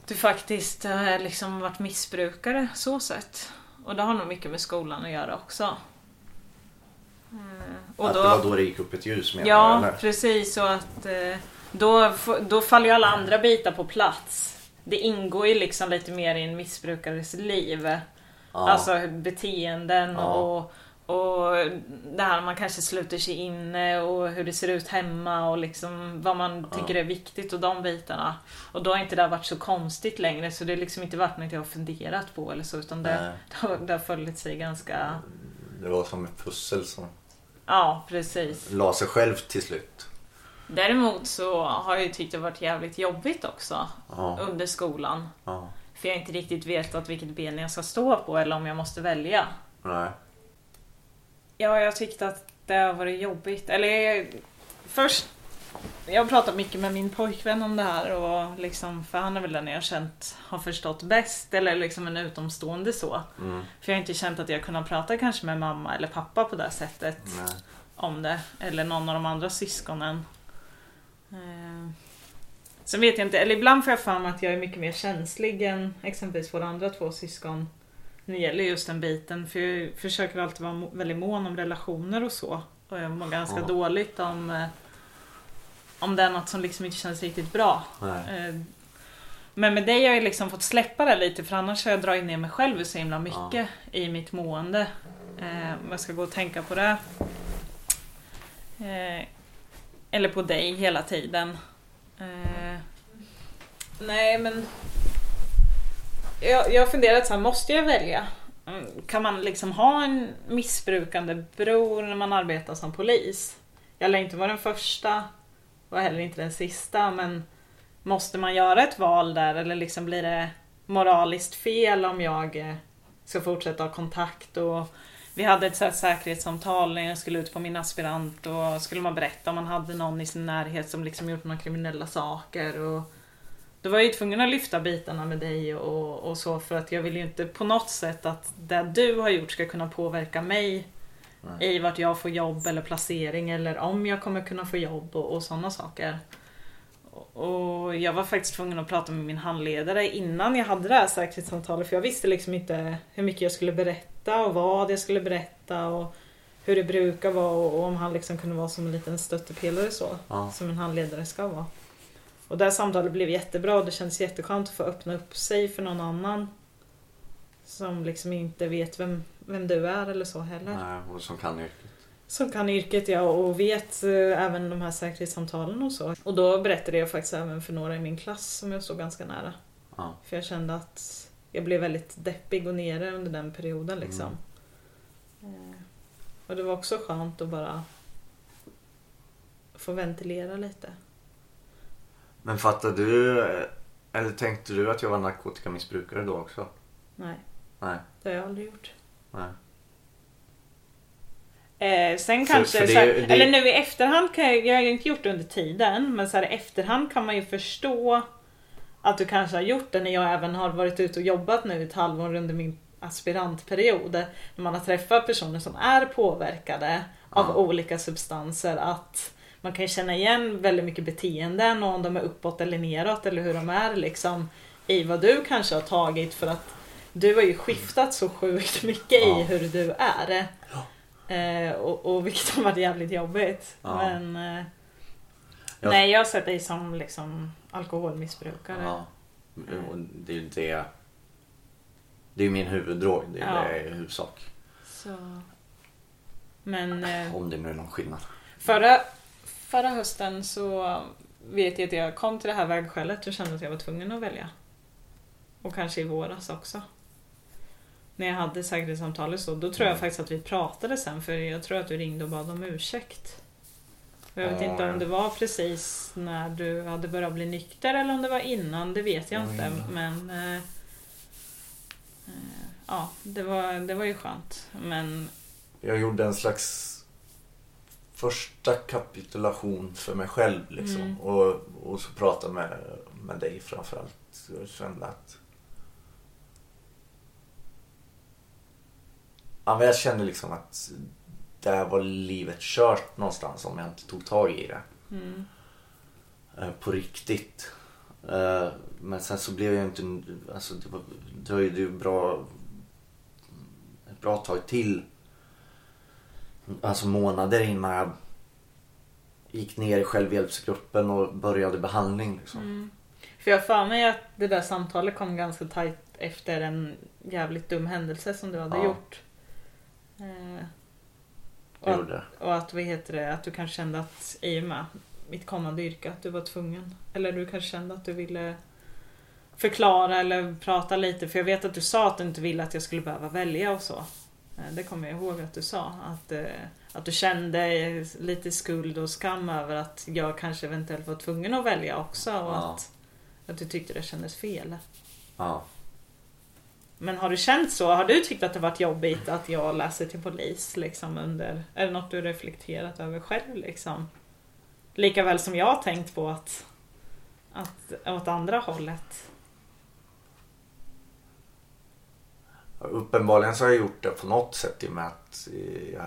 du faktiskt liksom varit missbrukare så sett. Och det har nog mycket med skolan att göra också. Eh, och att det var då det gick upp ett ljus menar Ja, eller? precis. Och att eh, då, då faller ju alla andra bitar på plats. Det ingår ju liksom lite mer i en missbrukares liv. Ja. Alltså beteenden Ja. och, och det här man kanske sluter sig inne och hur det ser ut hemma och liksom vad man Ja. tycker är viktigt och de bitarna. Och då har inte det varit så konstigt längre så det har liksom inte varit något jag har funderat på eller så utan det, det, har, det har följt sig ganska... Det var som ett pussel som Ja, precis. la sig själv till slut. Däremot så har jag ju tyckt det varit jävligt jobbigt också Ja. under skolan. ja. För jag inte riktigt vetat vilket ben jag ska stå på eller om jag måste välja. Nej. Ja, jag tyckte att det har varit jobbigt. Eller först, jag har pratat mycket med min pojkvän om det här och liksom, för han är väl den jag har känt har förstått bäst eller liksom en utomstående så. Mm. För jag har inte känt att jag kunnat prata kanske med mamma eller pappa på det sättet. Nej. om det. Eller någon av de andra syskonen. Eh, sen vet jag inte, eller ibland får jag för mig att jag är mycket mer känslig än exempelvis våra andra två syskon. När det gäller just den biten. För jag försöker alltid vara väldigt mån om relationer och så. Och jag mår ganska Ja. dåligt om, eh, om det är något som liksom inte känns riktigt bra. Nej. Eh, Men med dig har jag liksom fått släppa det lite för annars har jag dragit ner mig själv så himla mycket i mitt mående. Eh, Om jag ska gå och tänka på det. Eller på dig hela tiden. Nej men... Jag, jag har funderat så här, måste jag välja? Mm, kan man liksom ha en missbrukande bror när man arbetar som polis? Jag lär inte vara den första och heller inte den sista men Måste man göra ett val där eller liksom blir det moraliskt fel om jag eh, ska fortsätta ha kontakt? Och vi hade ett så här säkerhetssamtal när jag skulle ut på min aspirant och skulle man berätta om man hade någon i sin närhet som liksom gjort några kriminella saker. Och då var jag ju tvungen att lyfta bitarna med dig och, och så för att jag vill ju inte på något sätt att det du har gjort ska kunna påverka mig Nej. i vart jag får jobb eller placering eller om jag kommer kunna få jobb och, och sådana saker. Och jag var faktiskt tvungen att prata med min handledare innan jag hade det här säkerhetssamtalet för jag visste liksom inte hur mycket jag skulle berätta och vad jag skulle berätta och hur det brukar vara och, om han liksom kunde vara som en liten stöttepelare så. Ja. Som en handledare ska vara. Och det här samtalet blev jättebra och det kändes jätteskönt att få öppna upp sig för någon annan. Som liksom inte vet vem, vem du är eller så heller. Nej, och som kan yrket. Som kan yrket ja och vet eh, även de här säkerhetssamtalen och så. Och då berättade jag faktiskt även för några i min klass som jag stod ganska nära. Ja. För jag kände att jag blev väldigt deppig och nere under den perioden liksom. Eh, Och det var också skönt att bara få ventilera lite. Men fattade du, eh, eller tänkte du att jag var narkotikamissbrukare då också? Nej, Nej. det har jag aldrig gjort. Nej. Eh, sen För- kanske, för det- så här, det- eller nu i efterhand kan jag, jag har ju inte gjort det under tiden, men så här, i efterhand kan man ju förstå att du kanske har gjort det när jag även har varit ute och jobbat nu ett halvår under min aspirantperiod. När man har träffat personer som är påverkade av Ja. olika substanser. Att man kan känna igen väldigt mycket beteenden och om de är uppåt eller neråt eller hur de är liksom i vad du kanske har tagit för att du har ju skiftat så sjukt mycket Ja. i hur du är. Eh, och, och vilket har varit jävligt jobbigt. Ja. Men eh, Ja. nej, jag har sett dig som liksom alkoholmissbrukare. Ja. Det är ju det. Det är ju min huvuddrog. Det är Ja. det i huvudsak. Så. Men eh, Om det nu är någon skillnad. förra, förra hösten så vet jag att jag kom till det här vägskälet och kände att jag var tvungen att välja. Och kanske i våras också. När jag hade säkerhetssamtalet så, då tror jag Mm. faktiskt att vi pratade sen för jag tror att du ringde och bad om ursäkt. Och Jag vet Ja, inte om det var precis när du hade börjat bli nykter eller om det var innan, det vet jag inte. innan. Men eh, eh, ja, det var, det var ju skönt. Men Jag gjorde en slags första kapitulation för mig själv liksom. Mm. Och, och så pratade med, med dig framförallt. Jag kände att Ja, men jag kände liksom att där var livet kört någonstans om jag inte tog tag i det. mm, eh, på riktigt. Eh, men sen så blev jag inte, alltså det, var, det dröjde ju bra, ett bra tag till. Alltså månader innan jag gick ner i självhjälpsgruppen och började behandling. Liksom. mm. För jag har för mig att det där samtalet kom ganska tajt efter en jävligt dum händelse som du hade Ja. gjort. Eh, och, Jag att, gjorde det. och att, vad heter det, att du kanske kände att i och med mitt kommande yrke att du var tvungen. Eller du kanske kände att du ville förklara eller prata lite. För jag vet att du sa att du inte ville att jag skulle behöva välja och så. Eh, Det kommer jag ihåg att du sa. Att, eh, att du kände lite skuld och skam över att jag kanske eventuellt var tvungen att välja också. Och Ja. att, att du tyckte det kändes fel. Ja. Men har du känt så? Har du tyckt att det varit jobbigt att jag läser till polis? Liksom under, är det något du reflekterat över själv? Liksom? Likaväl som jag har tänkt på att, att åt andra hållet. Uppenbarligen så har jag gjort det på något sätt i och med att jag,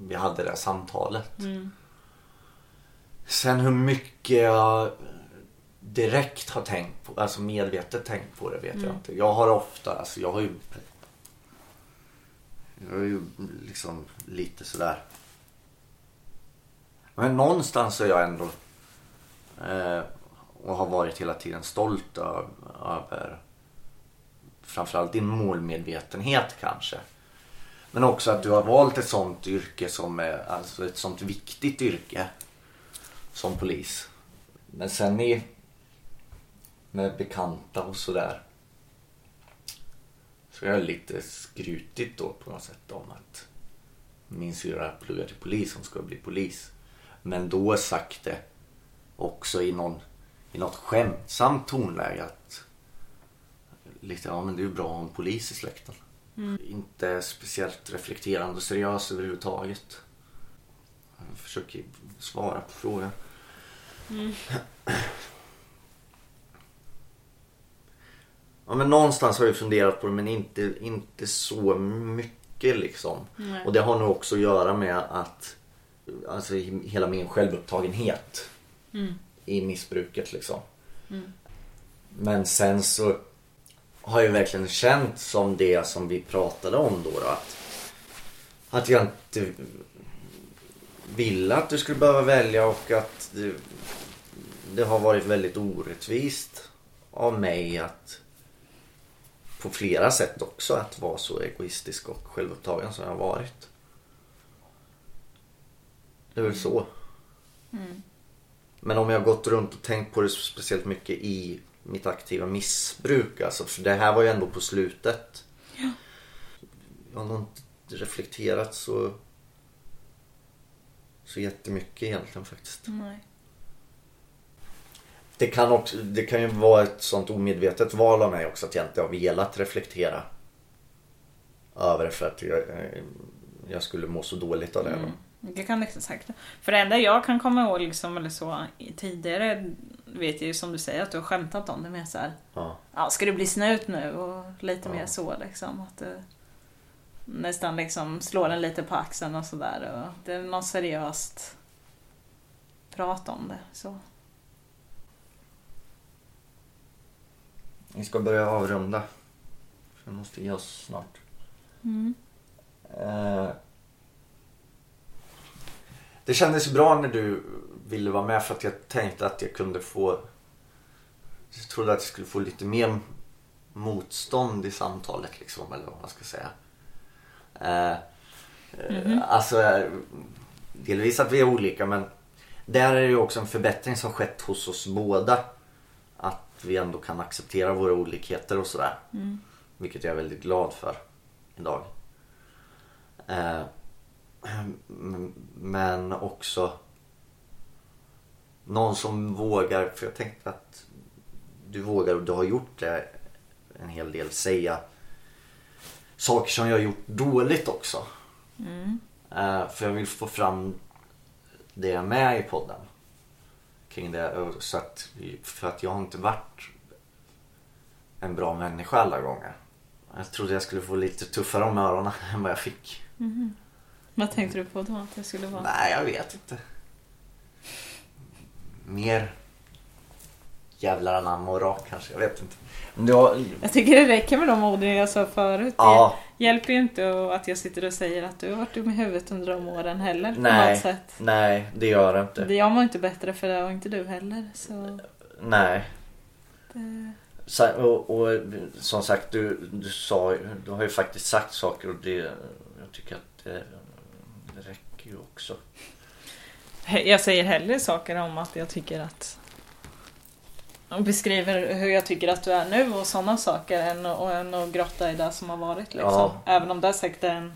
vi hade det här samtalet. Mm. Sen hur mycket jag direkt har tänkt på, alltså medvetet tänkt på det vet jag inte. Jag har ofta, alltså jag har ju Jag är ju liksom lite sådär Men någonstans är jag ändå eh, och har varit hela tiden stolt över framförallt din målmedvetenhet kanske. Men också att du har valt ett sånt yrke som är alltså ett sånt viktigt yrke som polis. Men sen i med bekanta och sådär så är jag lite skrutigt då på något sätt om att min syrra pluggar till polis, hon ska bli polis. Men då sagt det också i, någon, i något skämtsamt tonläge att lite, ja men det är ju bra en polis i släkten. Inte speciellt reflekterande och seriös överhuvudtaget. Jag försöker svara på frågan. Ja men någonstans har jag funderat på det men inte, inte så mycket liksom. Nej. Och det har nog också att göra med att alltså hela min självupptagenhet Mm. i missbruket liksom. Men sen så har jag verkligen känt som det som vi pratade om då, då att, att jag inte ville att du skulle behöva välja och att det, det har varit väldigt orättvist av mig att på flera sätt också att vara så egoistisk och självupptagen som jag har varit. Det är väl så. Men om jag har gått runt och tänkt på det speciellt mycket i mitt aktiva missbruk. Alltså, för det här var ju ändå på slutet. Jag har inte reflekterat så, så jättemycket egentligen faktiskt. Nej. Det kan, också, det kan ju vara ett sånt omedvetet val av mig också att jag inte har velat reflektera över det för att jag, eh, jag skulle må så dåligt av det. Mm. Det kan det säkert. För det enda jag kan komma ihåg liksom, eller så, tidigare vet jag ju som du säger att du har skämtat om det med så här, Ja. ja, ska du bli snut nu? Och lite Ja. mer så liksom. Att du nästan liksom slår en lite på axeln och sådär. Det är något seriöst prat om det. Så. Vi ska börja avrunda. För jag måste ge oss snart. Mm. Eh, det kändes bra när du ville vara med för att jag tänkte att jag kunde få... Jag trodde att jag skulle få lite mer motstånd i samtalet liksom, eller vad man ska säga. Eh, eh, Alltså, eh, delvis att vi är olika men där är det ju också en förbättring som skett hos oss båda. Att vi ändå kan acceptera våra olikheter och sådär. Vilket jag är väldigt glad för idag. Eh, men också någon som vågar, för jag tänkte att du vågar och du har gjort det en hel del, säga saker som jag har gjort dåligt också. Eh, för jag vill få fram det med i podden. Kring det. Så att, för att jag har inte varit en bra människa alla gånger. Jag trodde jag skulle få lite tuffare om öronen än vad jag fick. Vad tänkte du på då att det skulle vara? Nej, jag vet inte. Mer jävlar anamma och rak kanske. Jag vet inte. Var... Jag tycker det räcker med de orden jag sa förut. Ja, Det hjälper ju inte att jag sitter och säger att du har varit dum i huvudet under de åren heller. Nej. nej, det gör det inte. Det jag mår inte bättre för det och inte du heller. Så Nej. det... Så, och, och som sagt, du, du sa du har ju faktiskt sagt saker och det, jag tycker att det, ju också. Jag säger hellre saker om att jag tycker att och beskriver hur jag tycker att du är nu och sådana saker än, och, än att grotta i det som har varit. Liksom. Ja. Även om det är säkert en,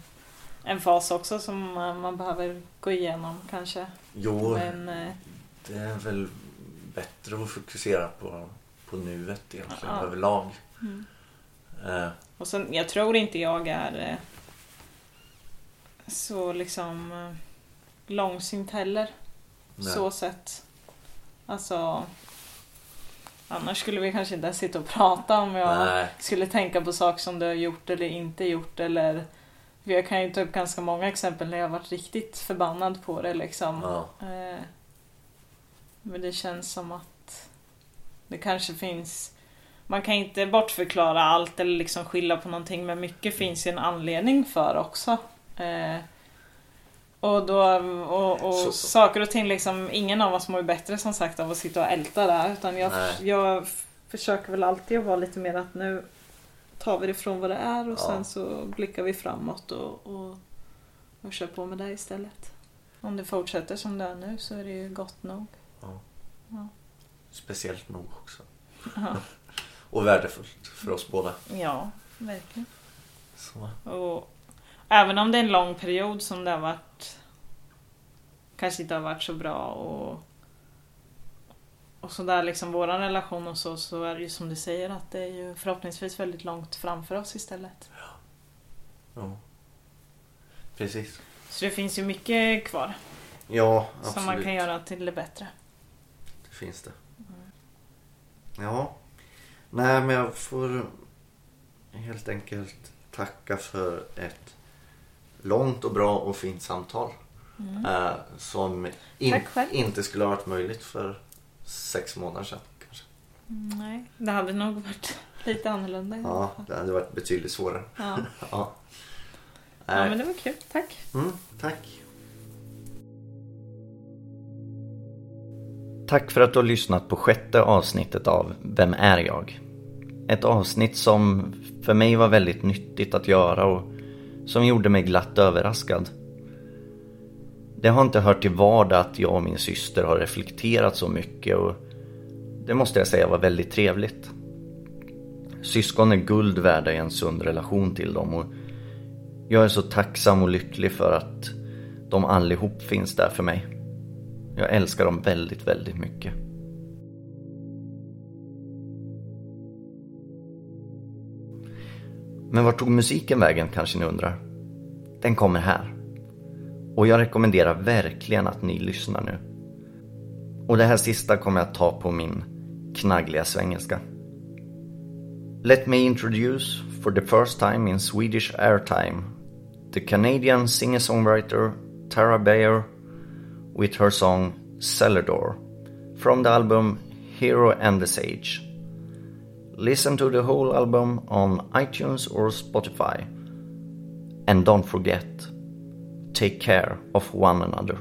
en fas också som man, behöver gå igenom kanske. Jo, Men eh, det är väl bättre att fokusera på, på nuet egentligen Ja. överlag. Mm. Eh, och sen, jag tror inte jag är eh, så liksom eh, långsint heller. nej. Så sett. Alltså Annars skulle vi kanske inte sitta och prata om jag Nej. skulle tänka på saker som du har gjort eller inte gjort eller Jag kan ju ta upp ganska många exempel när jag har varit riktigt förbannad på det liksom. Ja. Eh, Men det känns som att det kanske finns man kan inte bortförklara allt eller liksom skylla på någonting men mycket finns ju en anledning för också. Eh, och då, och, och Så- saker och ting liksom, ingen av oss mår ju bättre som sagt av att sitta och älta där. Utan jag, Nej. jag försöker väl alltid att vara lite mer att nu tar vi det från vad det är och Ja. sen så blickar vi framåt och, och, och kör på med det istället. Om det fortsätter som det är nu så är det ju gott nog. Speciellt nog också. Ja, Och värdefullt för oss båda. ja verkligen. Så. Och även om det är en lång period som det har varit kanske inte har varit så bra och och sådär liksom våran relation och så, så är det ju som du säger att det är ju förhoppningsvis väldigt långt framför oss istället. Ja. Precis. Så det finns ju mycket kvar Ja, absolut. som man kan göra till det bättre. Det finns det. Ja. Nej, men jag får helt enkelt tacka för ett långt och bra och fint samtal. Eh, som in, inte skulle ha varit möjligt för sex månader sedan. Kanske. Mm, Nej, det hade nog varit lite annorlunda. Ja, det hade varit betydligt svårare. Ja. Ja. ja, Nej. men det var kul. Tack. Mm, tack. Tack för att du har lyssnat på sjätte avsnittet av Vem är jag? Ett avsnitt som för mig var väldigt nyttigt att göra och som gjorde mig glatt överraskad. Det har inte hört till vardag att jag och min syster har reflekterat så mycket och det måste jag säga var väldigt trevligt. Syskon är guld värda i en sund relation till dem och jag är så tacksam och lycklig för att de allihop finns där för mig. Jag älskar dem väldigt, väldigt mycket. Men vart tog musiken vägen kanske ni undrar? Den kommer här. Och jag rekommenderar verkligen att ni lyssnar nu. Och det här sista kommer jag ta på min knaggliga svengelska. Let me introduce, for the first time in Swedish airtime, the Canadian singer-songwriter Tara Bayer with her song Cellador from the album Hero and the Sage. Listen to the whole album on iTunes or Spotify. And don't forget, take care of one another.